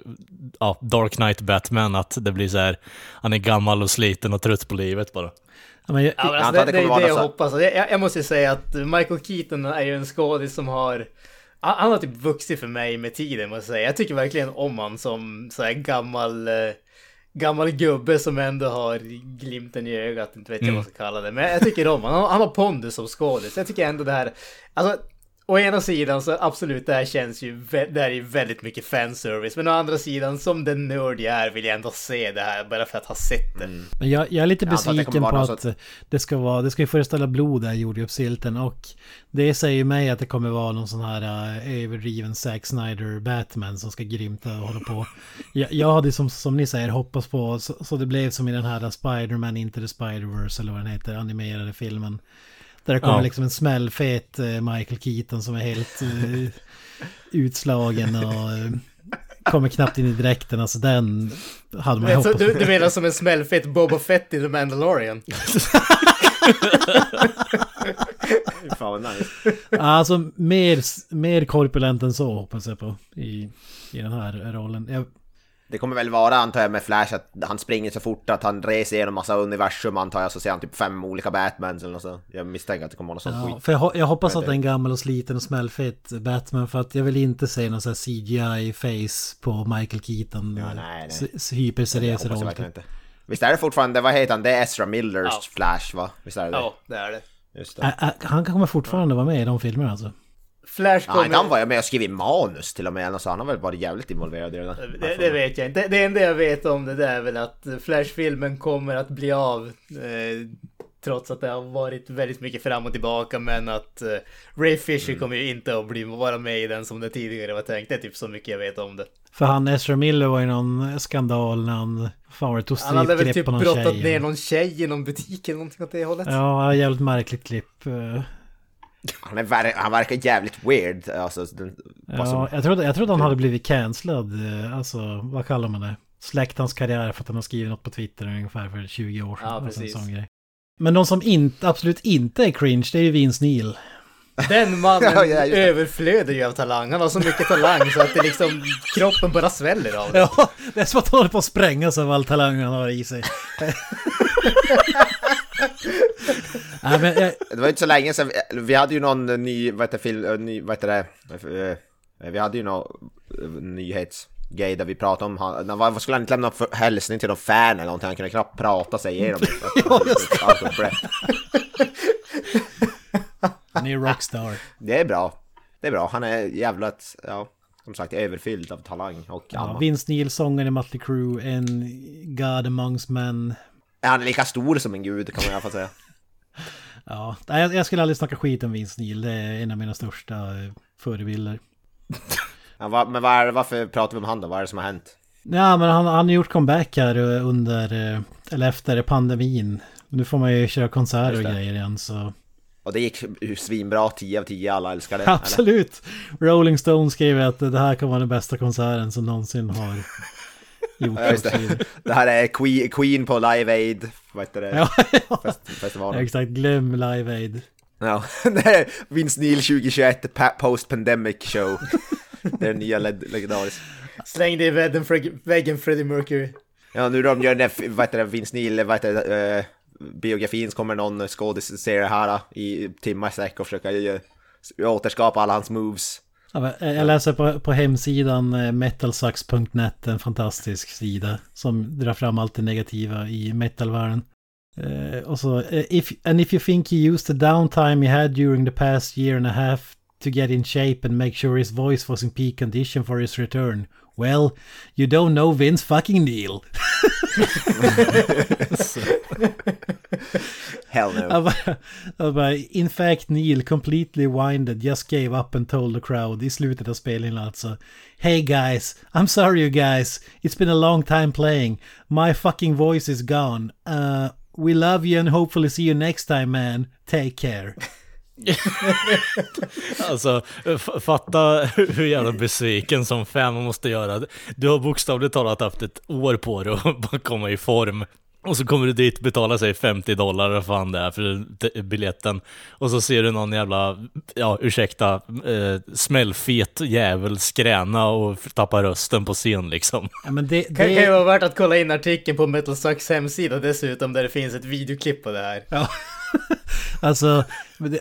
ja, Dark Knight Batman, att det blir så här han är gammal och sliten och trött på livet bara. ja, men jag, Ja, men alltså, det, det det är det jag hoppas. Jag, jag, måste ju säga att Michael Keaton är ju en skådis som har... Han han har typ vuxit för mig med tiden måste jag säga. Jag tycker verkligen om han som så här gammal... eh, Gammal gubbe som ändå har glimten i ögat, inte vet jag Mm. vad jag ska kalla det. Men jag tycker om honom. Han, har- han har pondus som skådis. Jag tycker ändå det här... Alltså, å ena sidan så absolut, det här känns ju... Det här är ju väldigt mycket fanservice. Men å andra sidan, som den nörd jag är, vill jag ändå se det här bara för att ha sett det. Men jag, jag är lite besviken på att det ska vara, det ska ju föreställa blod där jordgubbssylten och det säger mig att det kommer vara någon sån här uh, överdriven Zack Snyder Batman som ska grymta och hålla på. Jag, jag hade som, som ni säger hoppats på, så, så det blev som i den här Spider-Man Into the Spider-Verse eller vad den heter, animerade filmen. Där det kommer Ja. liksom en smällfet eh, Michael Keaton som är helt eh, utslagen och eh, kommer knappt in i dräkten. Alltså den hade man ju Men, så, hoppats du, du menar som en smällfett Boba Fett i The Mandalorian? Fan vad nice. Alltså mer, mer korpulent än så hoppas jag på i, i den här rollen. Jag, Det kommer väl vara antar jag med Flash att han springer så fort att han reser genom massa universum antar jag så ser han typ fem olika Batmans eller något så. Jag misstänker att det kommer vara något sånt ja, skit. för jag, jag hoppas att det är en gammal och sliten och smällfet Batman för att jag vill inte se någon sån här CGI-face på Michael Keaton. Ja, nej, nej. Det Hyperseriös roll. Visst är det fortfarande, vad heter han? Det är Ezra Millers Ja. Flash va? Visst är det? Ja, det är det. Just det. Ä- ä- Han kommer fortfarande vara med i de filmerna alltså. Flash kommer... inte han var ju med och skrev manus till och med, så han har väl varit jävligt involverad i det där. Det, det vet jag inte. Det enda jag vet om det, det är väl att Flash-filmen kommer att bli av. Eh, trots att det har varit väldigt mycket fram och tillbaka. Men att eh, Ray Fisher kommer ju inte att bli, vara med i den som det tidigare var tänkt. Det är typ så mycket jag vet om det. För han Ezra Miller var ju någon skandal när han... Fan var det tog Han hade väl typ brottat tjej. ner någon tjej i någon butik eller någonting åt det hållet. Ja, jävligt märkligt klipp. Han, är, ver- han verkar jävligt weird. Alltså, den, vad som- Ja, jag trodde, jag trodde han hade blivit cancellad. eh, Alltså, vad kallar man det? Släckt hans karriär för att han har skrivit något på Twitter ungefär för 20 år sedan. Ja, Alltså precis. sån grej. Men de som inte, absolut inte är cringe, det är ju Vince Neil. Den mannen Ja, ja, överflödar ju av talang. Han har så mycket talang så att det liksom kroppen bara sväller av det. Ja, det är som att han håller på att sprängas av all talang han har i sig. Nej, men jag, Det var inte så länge sedan, vi, hade ju någon ny, vad heter film, eh, ny, vad heter det? Eh, Vi hade ju någon eh, nyhetsgrej där vi pratade om, han, vad skulle han inte lämna för hälsning till någon fan eller någonting? Han kunde knappt prata sig igenom det. Han är rockstar. Det är bra. Det är bra, han är jävligt, ja, som sagt överfylld av talang och Ja. Vince Neil, sångaren i Mötley Crüe, en God amongst men. Han är lika stor som en gud kan man i alla fall säga. Ja, jag, jag skulle aldrig snacka skit om Vince Neil. Det är en av mina största eh, förebilder. Ja, va, men var, varför pratar vi om han då? Vad är det som har hänt? Ja, men han, han har gjort comeback här eh, under, eh, eller efter pandemin. Nu får man ju köra konserter och grejer igen så... Och det gick svinbra, 10 av 10, alla älskar det. eller? Absolut! Rolling Stone skriver att det här kan vara den bästa konserten som någonsin har gjorts. Ja, det. Det här är Queen, Queen på Live Aid, vad heter det? Ja, ja. Fest, festivalen. exakt. Glöm Live Aid. Ja, det är Vince Neil 2021 pa- Post Pandemic Show. Det är den nya leg- legendariska. Släng dig i väggen, väggen Freddie Mercury. Ja, nu de gör den där, vad heter det, Vince Neil, vad heter det, eh, biografin så kommer någon skådisserie här eh, i timmar i sträck och försöka eh, återskapa alla hans moves. Eh, jag läser på, på hemsidan eh, metalsax.net, en fantastisk sida som drar fram allt det negativa i metalvärlden. Uh, och så, if, and if you think you used the downtime you had during the past year and a half to get in shape and make sure his voice was in peak condition for his return, well, you don't know Vince fucking Neil. Hell no. Bara, in fact Neil completely winded just gave up and told the crowd i slutet av spelningen alltså. Hey guys, I'm sorry you guys. It's been a long time playing. My fucking voice is gone. Uh, we love you and hopefully see you next time man. Take care. Alltså, fatta hur jävla besviken som fan man måste göra. Du har bokstavligt talat haft ett år på dig att komma i form. Och så kommer du dit, betalar sig 50 dollar eller fan det är för biljetten. Och så ser du någon jävla, ja ursäkta, eh, smällfet jävel skräna och tappa rösten på scen liksom. Ja, men det, Kan, kan ju det, vara värt att kolla in artikeln på Metal Sucks hemsida dessutom där det finns ett videoklipp på det här. Ja. alltså,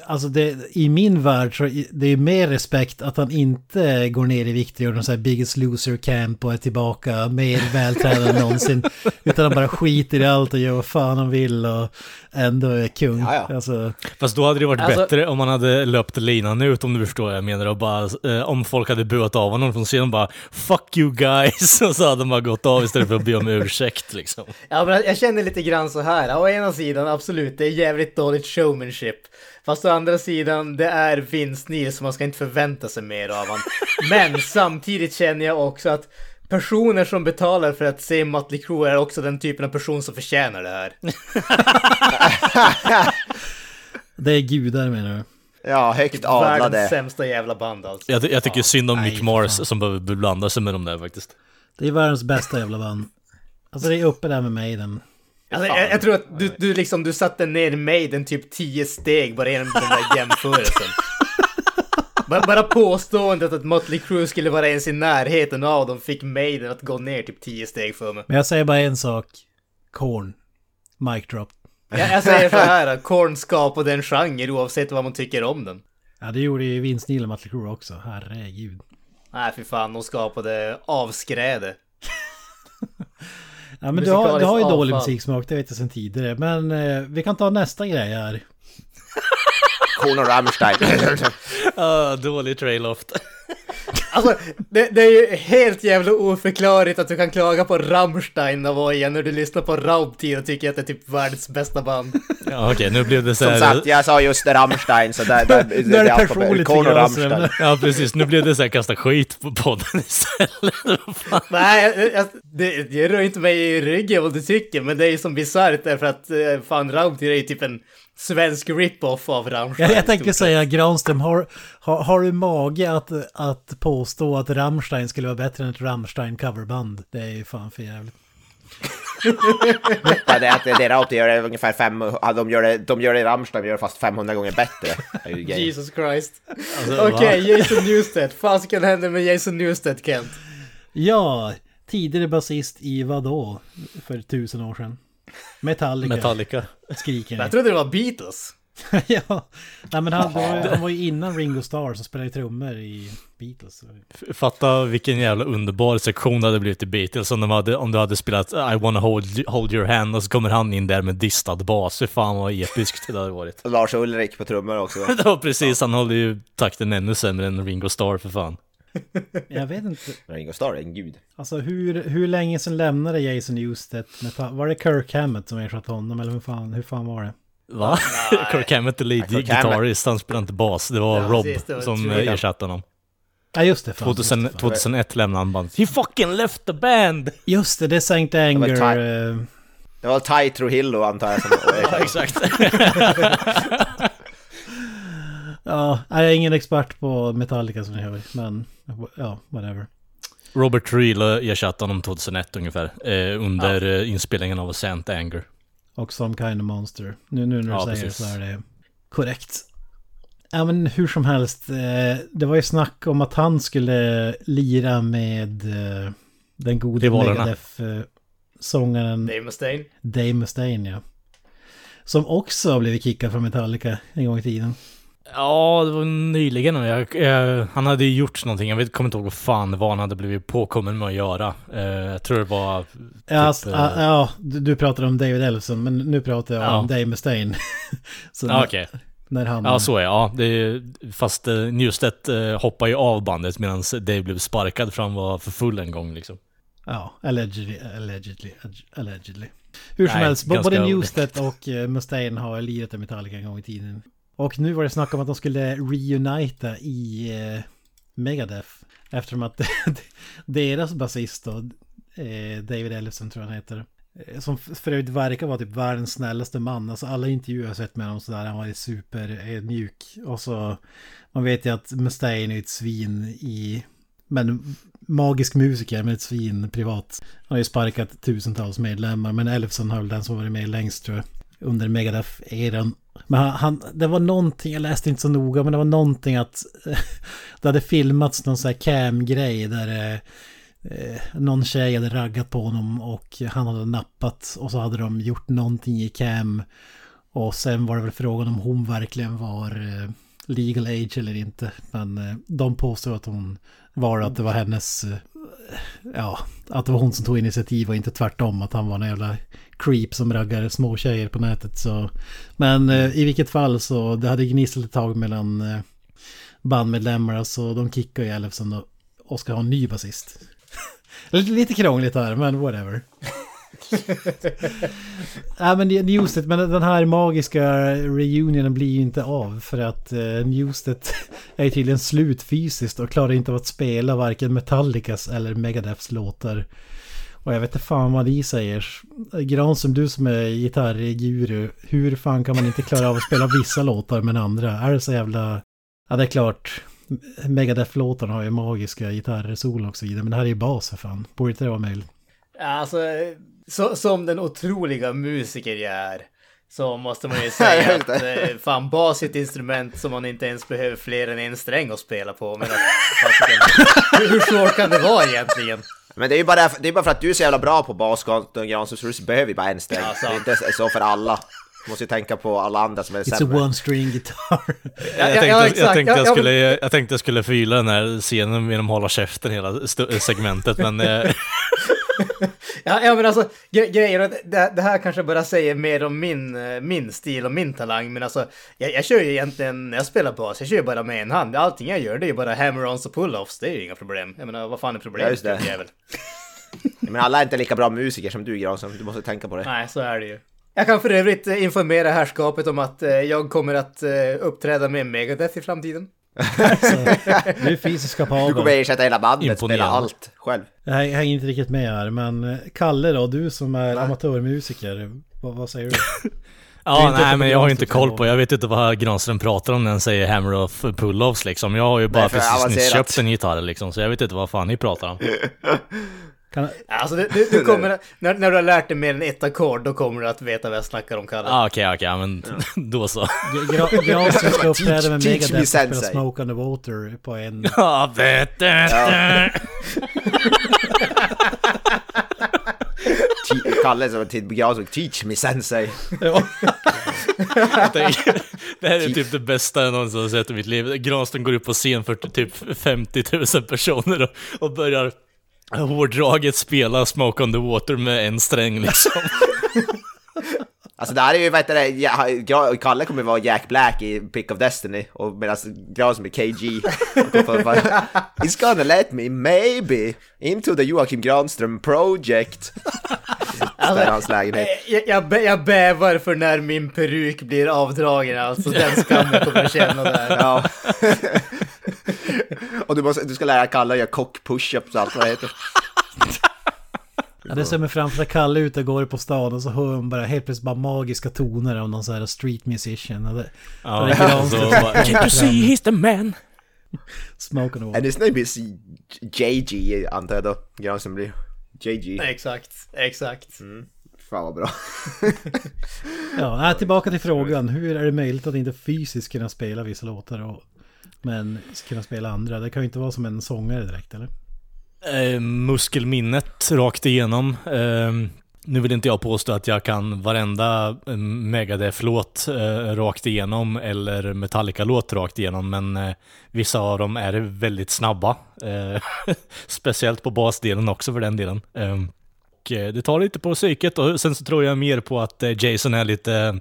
alltså det, i min värld så är det är mer respekt att han inte går ner i vikt och gör någon sån här Biggest Loser Camp och är tillbaka mer vältränad än någonsin. Utan han bara skiter i allt och gör vad fan han vill och ändå är kung. Ja, ja. Alltså, Fast då hade det varit Alltså- bättre om man hade löpt linan ut om du förstår vad jag menar. Och bara, eh, om folk hade buat av honom från scenen bara Fuck you guys! Och så hade de bara gått av istället för att be om ursäkt liksom. Ja, men jag känner lite grann så här. Å ena sidan, absolut, det är jävligt dåligt showmanship. Fast å andra sidan, det är Vince Neil så man ska inte förvänta sig mer av honom. Men samtidigt känner jag också att personer som betalar för att se Mötley Crüe är också den typen av person som förtjänar det här. det är gudar menar du? Ja, högt Världens adlade. sämsta jävla band alltså. Jag, jag tycker synd om Mick Mars som behöver blanda sig med de där faktiskt. Det är världens bästa jävla band. Alltså det är uppe där med Maiden. Alltså, jag, jag, tror att du, du liksom, du satte ner Maiden typ 10 steg bara genom den där jämförelsen. bara, bara påståendet att Motley Crue skulle vara ens i närheten av dem fick Maiden att gå ner typ 10 steg för mig. Men jag säger bara en sak. Korn. Mic drop. Jag, jag säger så här, Korn skapade en genre oavsett vad man tycker om den. Ja, det gjorde ju Vince Neil och Motley Crue också. Herregud. Nej, för fan, de skapade avskräde. Ja men du har, du har ju dålig musiksmak, det vet jag sedan tidigare. Men eh, vi kan ta nästa grej här. Korn och Rammstein. uh, dålig trailoft. Alltså, det, det, är ju helt jävla oförklarligt att du kan klaga på Rammstein igen när du lyssnar på Raubtier och tycker att det är typ världens bästa band. Ja okej, okay, nu blev det så här... Som sagt, jag sa just Rammstein så där... där är det personligt Korn och Rammstein. Ja precis, nu blev det så här kasta skit på podden istället. Nej, jag, jag, det, det rör inte mig i ryggen vad du tycker, men det är ju som bisarrt därför att eh, fan Raubtier är ju typ en svensk rip-off av Rammstein. Jag, jag tänker säga Granström, har, har, har, du mage att, att påstå att Rammstein skulle vara bättre än ett Rammstein coverband? Det är ju fan för jävligt. ja, det är att det Rauti gör det ungefär fem, de gör det, de gör det Rammstein gör det fast 500 gånger bättre. Jesus Christ. Alltså, Okej, okay, Jason Newsted. Fasiken hände med Jason Newsted, Kent? Ja, tidigare basist i vadå? För tusen år sedan. Metallica. Metallica. Skriker Jag trodde det var Beatles. ja, nej men han, var, han var ju innan Ringo Starr som spelade trummor i Beatles. Fatta vilken jävla underbar sektion det hade blivit i Beatles om, de hade, om du hade spelat I wanna hold, hold your hand och så kommer han in där med distad bas. Hur fan vad episkt det hade varit. Lars Ulrik på trummor också. ja precis, han håller ju takten ännu sämre än Ringo Starr för fan. Jag vet inte. Ringo Starr är en gud. Alltså hur, hur länge sedan lämnade Jason Newsted? Var det Kirk Hammett som ersatte honom eller hur fan, hur fan var det? Va? Kirk Hammett är lead gitarrist, han spelar inte bas. Det var ja, Rob precis, det var som ersatte honom. Ja just det. Fan, 2000, just det 2001 lämnade han bandet. He fucking left the band! Just det, det är Saint Anger. Det var, uh... det var Ty Trujillo antar jag som Ja exakt. ja, jag är ingen expert på Metallica som ni hör, men ja, whatever. Robert Trujillo ersatte honom 2001 ungefär, eh, under ja. Eh, inspelningen av Saint Anger. Och Some Kind of Monster. Nu, nu när du ja, säger precis. så är det korrekt. Ja men hur som helst, eh, det var ju snack om att han skulle lira med eh, den gode Megadeth-sångaren Dave Mustaine. Dave Mustaine ja. Som också har blivit kickad från Metallica en gång i tiden. Ja, det var nyligen. Jag, jag, han hade ju gjort någonting. Jag vet, kommer inte ihåg vad fan det var han hade blivit påkommen med att göra. Uh, jag tror det var... Typ, ja, alltså, uh, ja du, pratade om David Ellison, men nu pratar jag ja. om Dave Mustaine. ja, okej. Okay. När han... Ja, så är ja. det. Fast uh, Newstedt uh, hoppade ju av bandet medan Dave blev sparkad för han var för full en gång liksom. Ja, allegedly, allegedly, allegedly. Hur som Nej, helst, både Newstedt och Mustaine har lirat i Metallica en gång i tiden. Och nu var det snack om att de skulle reunita i eh, Megadeth. Eftersom att deras basist då, eh, David Ellison tror jag han heter. Eh, som för övrigt verkar vara typ världens snällaste man. Alltså alla intervjuer jag sett med honom sådär, han var ju supermjuk. Eh, Och så, man vet ju att Mustaine är ett svin i, men magisk musiker med ett svin privat. Han har ju sparkat tusentals medlemmar, men Ellison har väl den som varit med längst tror jag. Under Megadeth-eran. Men han, han, det var någonting, jag läste inte så noga, men det var någonting att det hade filmats någon sån här cam-grej där eh, eh, någon tjej hade raggat på honom och han hade nappat och så hade de gjort någonting i cam. Och sen var det väl frågan om hon verkligen var eh, legal age eller inte. Men eh, de påstod att hon var att det var hennes, eh, ja, att det var hon som tog initiativ och inte tvärtom att han var en jävla creep som raggar små tjejer på nätet. Så. Men eh, i vilket fall så det hade gnisslat ett tag mellan eh, bandmedlemmar. Så de kickar ju Elfsen och, och ska ha en ny basist. Lite krångligt här, men whatever. Nej men Newsted, men den här magiska reunionen blir ju inte av för att eh, Newsted är tydligen slut fysiskt och klarar inte av att spela varken Metallicas eller Megadeths låtar. Och jag vet inte fan vad ni säger. Granström, du som är gitarrguru, hur fan kan man inte klara av att spela vissa låtar men andra? Är det så jävla... Ja, det är klart. Megadeth-låtarna har ju magiska gitarrsolon och så vidare, men det här är ju bas för fan. Borde inte det vara möjligt? Alltså, så, som den otroliga musiker jag är. Så måste man ju säga att eh, fan bas är ett instrument som man inte ens behöver fler än en sträng att spela på. Men att, hur, hur svårt kan det vara egentligen? Men det är ju bara, det är bara för att du är så jävla bra på bas, Granström, så du behöver ju bara en sträng. Ja, det är inte så för alla. Du måste ju tänka på alla andra som är It's sämre. a one string guitar. Ja, Jag ja, tänkte, ja, jag, tänkte skulle, jag tänkte jag skulle fylla den här scenen genom att hålla käften hela segmentet, men eh, Ja, ja men alltså gre grejen att det, det här kanske bara säger mer om min, eh, min stil och min talang. Men alltså jag, jag kör ju egentligen när jag spelar bas, jag kör ju bara med en hand. Allting jag gör det är ju bara hammer-ons och pull-offs. Det är ju inga problem. Jag menar vad fan är Ja, problemet? det. jävel? Men alla är inte lika bra musiker som du Granström, du måste tänka på det. Nej, så är det ju. Jag kan för övrigt eh, informera herrskapet om att eh, jag kommer att uppträda med Megadeth i framtiden. Så, du är fysiskt Du kommer kapabel. ersätta hela bandet, spela allt själv. Jag hänger inte riktigt med här, men eh, Kalle då, du som är amatörmusiker, vad, vad säger du? Ja, nej men jag har ju inte koll på, jag vet inte vad Granström pratar om när han säger hammer off pull-offs liksom. Jag har ju bara för precis nyss köpt en gitarr liksom, så jag vet inte vad fan ni pratar om. Kan, Alltså du, du, du kommer, när, när du har lärt dig mer än ett ackord, då kommer du att veta vad jag snackar om, Kalle. Ah, Okej, okej, ja, men då så. Gra- Granström ska uppträda med Megadeth me och spela sensei. Smoke on the Water på en... Ja, vet du. Kalle som till Granström, teach me sensei. Det här är typ det bästa jag någonsin har sett i mitt liv. Granström går upp på scen för typ 50 000 personer och, och börjar hårdraget spela Smoke on the Water med en sträng liksom. Alltså det här är ju, vad heter det, ja, Kalle kommer vara Jack Black i Pick of Destiny och medan Granström är KG. It's gonna let me maybe into the Joakim Granström project. Är hans lägenhet. Jag, jag, jag bävar för när min peruk blir avdragen alltså. Den skammen jag kommer att känna där. Ja. och du, måste, du ska lära Kalle att göra cock push-ups och allt vad det heter. Ja, det ser mig framför att Kalle är ute och går på stan och så hör man bara helt plötsligt bara magiska toner av någon sån här street musician. Och det, Ja, det är Granström. så bara, Can't you see he's the man? Smoke on the his name is JG antar jag då. Granström blir JG. Exakt, exakt. Fan vad bra. Ja, tillbaka till frågan. Hur är det möjligt att inte fysiskt kunna spela vissa låtar och, men kunna spela andra? Det kan ju inte vara som en sångare direkt, eller? Eh, muskelminnet rakt igenom. Eh, nu vill inte jag påstå att jag kan varenda eh, Megadeth-låt eh, rakt igenom eller Metallica-låt rakt igenom, men eh, vissa av dem är väldigt snabba. Eh, speciellt på basdelen också för den delen. Eh, och eh, det tar lite på psyket och sen så tror jag mer på att eh, Jason är lite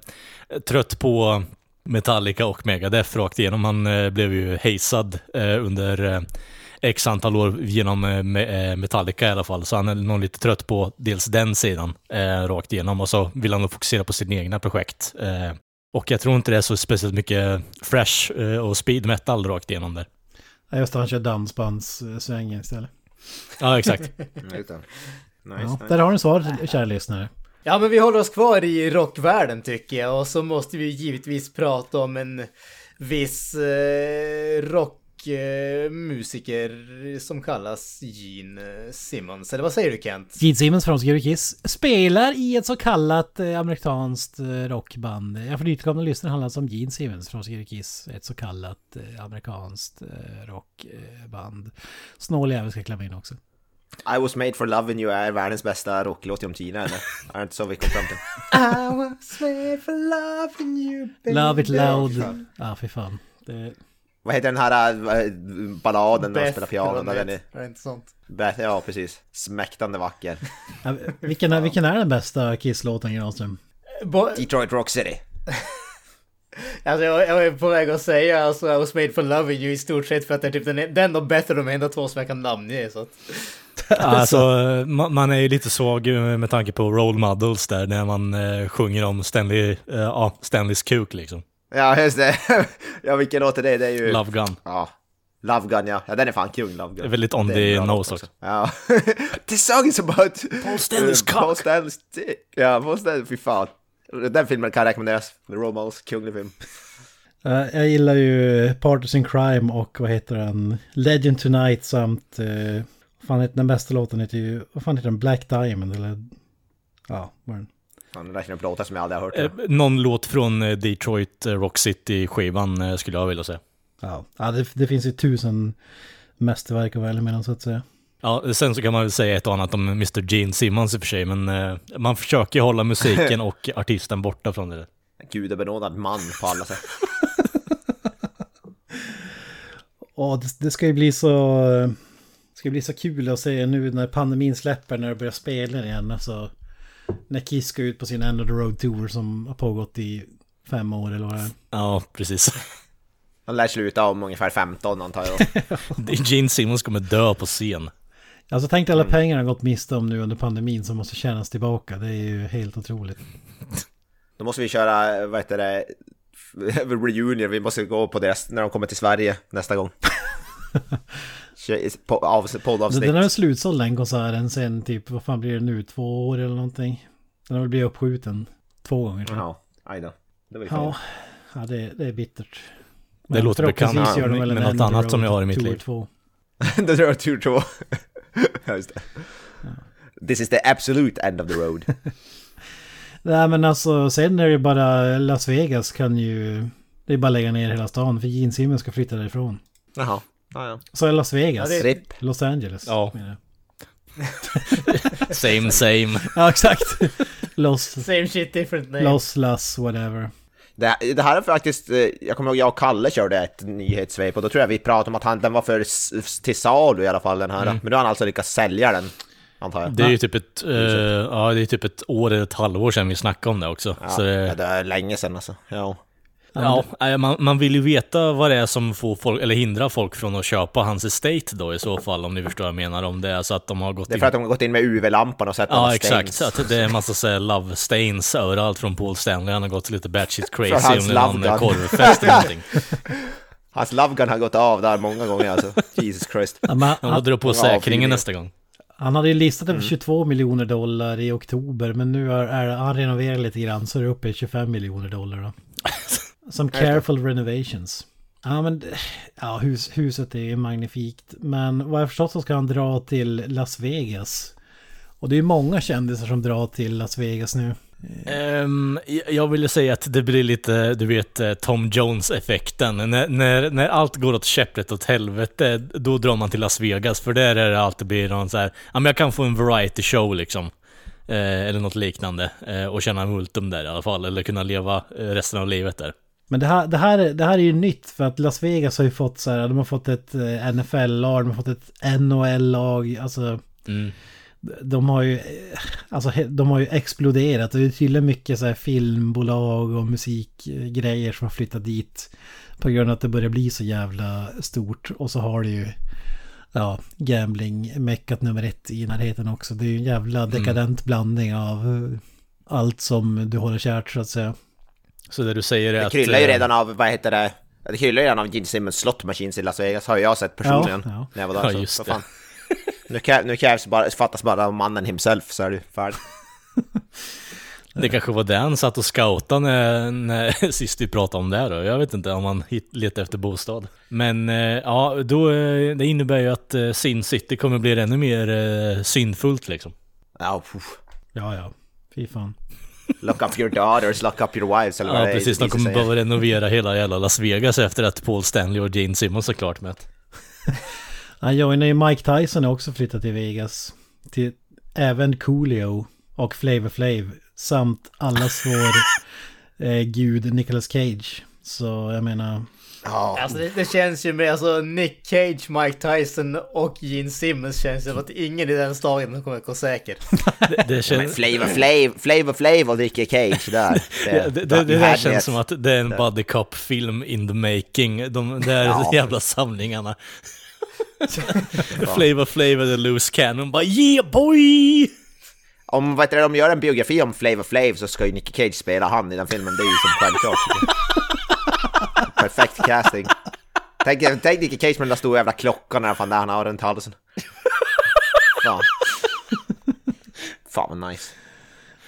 trött på Metallica och Megadeth rakt igenom. Han blev ju hejsad under x antal år genom eh, eh, Metallica i alla fall, så han är nog lite trött på dels den sidan eh, rakt igenom och så vill han nog fokusera på sina egna projekt. Eh, och jag tror inte det är så speciellt mycket fresh eh, och speed metal rakt igenom där. Ja, just det, han kör dansbandssvängen istället. Ja, exakt. Nice, Ja, nice. där har ni svaret, kära lyssnare. Ja, men vi håller oss kvar i rockvärlden tycker jag. Och så måste vi givetvis prata om en viss eh, rockmusiker som kallas Gene Simmons. Eller vad säger du Kent? Gene Simmons från Obscure Kiss spelar i ett så kallat eh, amerikanskt eh, rockband. Ja, för nytillkomna lyssnare handlar det om Gene Simmons från Obscure Kiss. Ett så kallat eh, amerikanskt rockband. Snål jävel ska klämma in också. I was made for loving you är världens bästa rocklåt genom tiderna eller? Är det inte så vi kom fram till? I was made for loving you baby. Love it loud. Ja, fy fan. Det, Vad heter den här äh, balladen när de Beth, spelar piano? Där den är... Är inte sånt? Beth, ja precis. Smäktande vacker. ja, vilken, är, vilken är den bästa Kiss-låten Granström? Bo- Detroit Rock City. Alltså jag, jag är på väg att säga alltså I was made for loving you i stort sett för att det är typ den, den och Beth är de enda två som jag kan namnge så att... Alltså, man, man är ju lite svag eh, med tanke på role models där när man eh, sjunger om Stanley, eh, ja, Stanleys kuk liksom. Ja just det. ja vilken låt är det? Det är ju... Love Gun. Ja. Love Gun ja. Ja den är fan kung Love Gun. Det är väldigt on the nose också. Ja. This song is about... Paul Stanleys Eh, Paul cock. Stanleys dick. Ja, Paul Stanley, fy fan. Den filmen kan rekommenderas. The Romals, kunglig film. Eh, jag gillar ju Partners in Crime och vad heter den? Legend Tonight samt... Uh, Fan heter den bästa låten heter ju, vad fan heter den? Black Diamond eller? Ja, var den? Fan, det där låtar som jag aldrig har hört. Eh, någon låt från eh, Detroit eh, Rock City-skivan eh, skulle jag vilja säga. Ja, ja det, det finns ju tusen mästerverk att välja mellan så att säga. Ja, sen så kan man väl säga ett och annat om Mr. Gene Simmons i och för sig, men eh, man försöker hålla musiken och artisten borta från det. Gudabenådad man på alla sätt. Ja, det, det ska ju bli så... Det ska bli så kul att se nu när pandemin släpper, när det börjar spela igen. Alltså, när Kiss ska ut på sin End of the Road Tour som har pågått i fem år eller vad det är. Ja, precis. Han lär sluta om ungefär 15 antar jag. Gene Simmons kommer dö på scen. Alltså tänk alla pengar han gått miste om nu under pandemin som måste tjänas tillbaka. Det är ju helt otroligt. Då måste vi köra, vad heter det, reunion. Vi måste gå på deras, när de kommer till Sverige nästa gång. Poddavsnitt. Den är väl slutsåld den konserten sen typ, vad fan blir det nu, två år eller någonting? Den har väl blivit uppskjuten två gånger. Jaha, aj då. Det var ju fel. Ja, ja det, det är bittert. Det låter bekant, väl men en något the annat som jag Road har i mitt Tour liv. 2. det var tur två. ja, just det. This is the absolute end of the road. Nej men alltså sen är det ju bara Las Vegas kan ju... Det är bara att lägga ner hela stan för Gene Simmons ska flytta därifrån. Jaha. Ja, ja. Så är Las Vegas. Ja, det. Los Angeles. Ja. Same same. Ja exakt. Los, Same shit different name. Los, Las, whatever. Det, det här är faktiskt, eh, jag kommer ihåg jag och Kalle körde ett nyhetssvep och då tror jag vi pratade om att han, den var för till salu i alla fall den här. Men då har han alltså lyckats sälja den, antar jag. Det är ju typ ett, eh, ja, det är typ ett år eller ett halvår sedan vi snackade om det också. Ja, så det, ja, det är länge sedan alltså. Ja. Ja, man, man vill ju veta vad det är som får folk, eller hindrar folk från att köpa hans estate då i så fall, om ni förstår vad jag menar. Om det är så att de har gått Det är in... för att de har gått in med UV-lampan och sett Ja, exakt. stains. Att det är en massa så här love stains överallt från Paul Stanley. Han har gått lite batshit crazy under någon korvfest eller någonting. Hans love gun har gått av där många gånger alltså. Jesus Christ. Ja, men Han får dra på säkringen nästa gång. han hade ju listat Mm. över 22 miljoner dollar i oktober men nu är, är han renoverat lite grann så är det uppe i 25 miljoner dollar då. Som careful renovations. Ja men ja, hus, huset är magnifikt. Men vad jag förstått så ska han dra till Las Vegas. Och det är många kändisar som drar till Las Vegas nu. Ehm, jag- ville säga att det blir lite, du vet, eh, Tom Jones-effekten. När, när, när allt går åt käpprätt åt helvete, då drar man till Las Vegas. För där är det alltid blir någon så här, ja men jag kan få en variety show liksom. Eh, eller något liknande. Eh, och tjäna multum där i alla fall. Eller kunna leva eh, resten av livet där. Men det här, det, här, är- det här är ju nytt för att Las Vegas har ju fått så här, de har fått ett eh, NFL-lag, de har fått ett NHL-lag, alltså Mm. de har ju, eh, alltså de har ju exploderat och det är tydligen mycket så här filmbolag och musikgrejer som har flyttat dit på grund av att det börjar bli så jävla stort och så har det ju ja, gambling-meckat nummer ett i närheten också. Det är ju en jävla dekadent blandning av allt som du håller kärt så att säga. Så det du säger är Det att... kryllar ju eh, redan av, vad heter det? Det kryllar ju redan av Gene Simmons slot machines i Las Vegas, har jag sett personligen. Ja, ja. När jag var där. Ja, just så det. Nu, krä, nu krävs bara, fattas bara mannen himself så är det färdigt. Det kanske var det han satt och scoutade när, när sist vi pratade om det då. Jag vet inte om hit, letar efter bostad. Men eh, ja, då, eh, det innebär ju att Sin City kommer bli ännu mer syndfullt liksom. Ja. Ja, ja. Fy fan. Lock up your daughters, lock up your wives eller vad Ja det precis, de kommer behöva renovera hela jävla Las Vegas efter att Paul Stanley och Gene Simmons är klart med. Han joinar ju Mike Tyson har också flyttat till Vegas. Till även Coolio och Flavor Flav. Samt allas vår eh, gud Nicolas Cage. Så jag menar... Ja, Alltså det, det känns ju med alltså Nick Cage, Mike Tyson och Gene Simmons känns som att ingen i den staden kommer att gå säker. Det, det, känns, Flavor Flav, Flavor Flav och Nicky Cage där. det, det, det, det där känns som att det är en buddy cop film in the making. De där Ja. jävla samlingarna. Flavor Flavor the loose cannon bara yeah boy! Om vad heter det, de gör en biografi om Flavor Flav så ska ju Nicky Cage spela han i den filmen, det är ju som självklart. Perfekt casting. Tänk, tänk Nicky Cage med den där stora jävla klockan eller fan där han har runt halsen. Fan. Fan vad nice.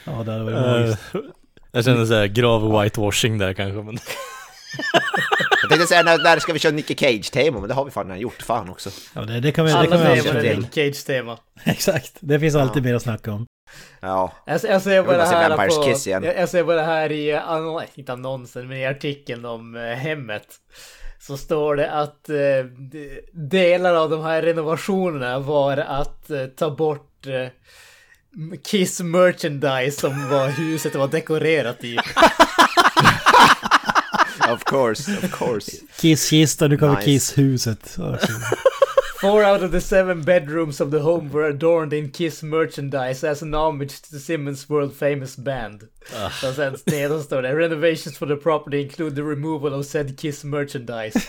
Ja, det hade varit magiskt. Eh, Jag känner såhär grav whitewashing där kanske men... Jag tänkte säga, när, när ska vi köra Nicky Cage-tema? Men det har vi fan redan gjort, fan också. Ja, det, det kan vi, Alla det kan vi teman alltid är till. Nick Cage-tema. Exakt, det finns alltid mer att snacka om. Ja. Jag, jag ser vill bara här Vampires på... Kiss igen. Jag, jag ser bara här i, annon- inte annonsen, men i artikeln om eh, hemmet. Så står det att eh, de- delar av de här renovationerna var att eh, ta bort eh, Kiss merchandise som var huset var dekorerat i. Of course, of course. Kisskistan, nu kommer Nice. Kisshuset. Four out of the seven bedrooms of the home were adorned in Kiss merchandise as an homage to Simmons world famous band. Och sen nedan står det Renovations for the property include the removal of said Kiss merchandise.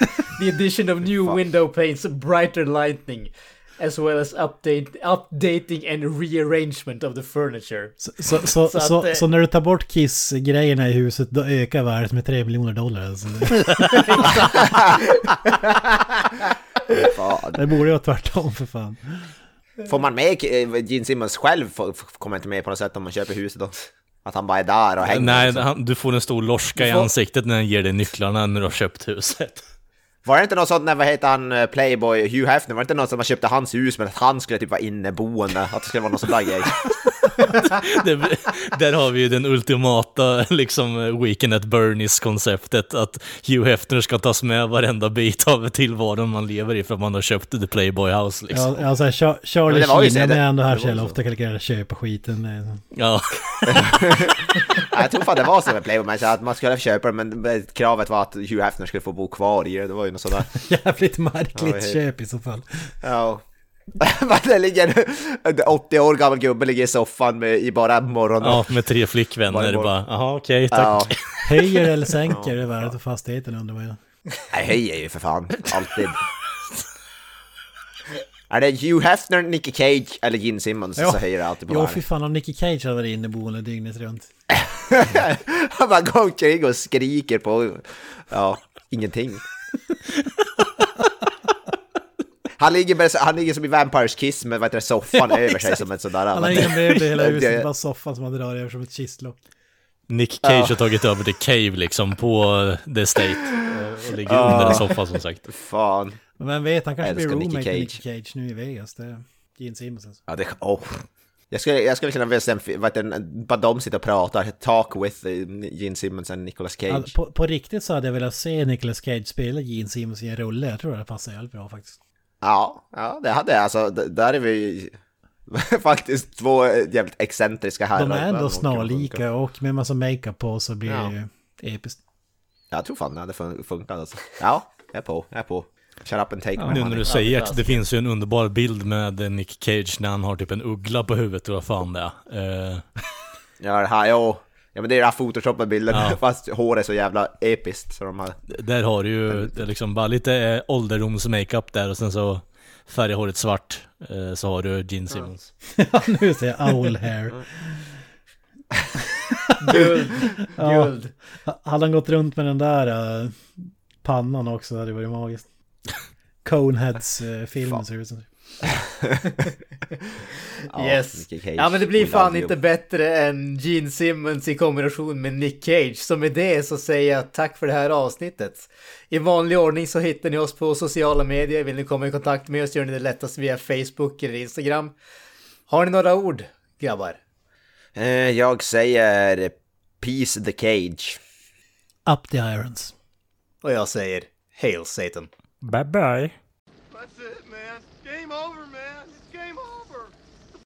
the addition of new window panes, brighter lighting. As well as update, updating and rearrangement of the furniture. Så, så, så, Så att, så, eh, så när du tar bort Kiss-grejerna i huset, då ökar värdet med 3 miljoner dollar. Alltså. Fan. Det borde ju vara tvärtom för fan. Får man med eh, Gene Simmons själv, kommer inte med på något sätt om man köper huset då? Att han bara är där och hänger Nej, liksom. han, du får en stor lorska i får- ansiktet när han ger dig nycklarna när du har köpt huset. Var det inte något sånt när, vad heter han, eh, Playboy, Hugh Hefner, var det inte något som man köpte hans hus men att han skulle typ vara inneboende? Att det skulle vara någon sån där grej? Det, där har vi ju den ultimata liksom Weekend at Bernies-konceptet, att Hugh Hefner ska tas med varenda bit av tillvaron man lever i för att man har köpt The Playboy House liksom. Ja, alltså, Char- Charlie Men det var ju så, Sheen är ändå här det så jävla ofta kalkylerar köpa skiten. Ja. Ja, jag tror fan det var så med Playboy, men så att man skulle köpa det men kravet var att Hugh Hefner skulle få bo kvar i det, det var ju något sådär. Jävligt Ja, märkligt helt- köp i så fall. Ja. Det ligger en 80 år gammal gubbe ligger i soffan med, i bara morgon. ja, med tre flickvänner morgon. bara, jaha okej, tack. Ja. Höjer eller sänker det värdet av fastigheten undrar man ju. Nej, höjer ju för fan. Alltid. Är det Hugh Hefner, Nicky Cage eller Gene Simmons Ja. så höjer det alltid på värdet. fy fan om Nicky Cage hade varit inneboende dygnet runt. Han bara går omkring och skriker på, ja, ingenting. Han ligger, bara, så- han ligger som i Vampires Kiss med vad heter det, soffan Ja, över sig som ett sådär... Han har ingen möbler i hela Det- huset, bara soffan som han drar över som ett kistlock. Nick Cage Ja. har tagit över The Cave liksom på The Estate och- ligger Ja. under en soffa som sagt. Fan. Men vem vet, han kanske blir Nicky roommate med Cage. Nicky Cage nu i Vegas. Det är Gene Simmons alltså. Ja, det... Oh. Jag skulle, jag skulle kunna vilja bara de sitter och pratar, Talk with eh, Gene Simmons och Nicolas Cage. Alltså, på, på riktigt så hade jag velat se Nicolas Cage spela Gene Simmons i en rulle. Jag tror det passar jävligt bra faktiskt. Ja, ja, det hade jag. Alltså, där är vi faktiskt två jävligt excentriska herrar. De är ändå snarlika och med massa makeup på så blir Ja. det ju episkt. Jag tror fan det hade fun- funkat alltså. Ja, jag är på, jag är på. Shut up and take my Nu när du säger det, det finns ju en underbar bild med Nick Cage när han har typ en uggla på huvudet eller vad fan det är. Eh, Ja, det här, jo. Ja men det är den här photoshopade bilden, Ja. fast håret är så jävla episkt så de har... där har du ju liksom bara lite eh, ålderdoms-makeup där och sen så färgar håret svart. Eh, så har du Gene Simmons. Ja, nu ser jag owl hair. Guld, Ja. guld. Hade han gått runt med den där uh, pannan också hade det varit magiskt. Coneheads-filmen Fan. ser ut som. Ja, Yes. Ja men det blir fan inte bättre än Gene Simmons i kombination med Nick Cage. Så med det så säger jag tack för det här avsnittet. I vanlig ordning så hittar ni oss på sociala medier. Vill ni komma i kontakt med oss gör ni det lättast via Facebook eller Instagram. Har ni några ord, grabbar? Eh, Jag säger Peace the Cage. Up the irons. Och jag säger Hail Satan. Bye bye. That's it, man. Game over, man.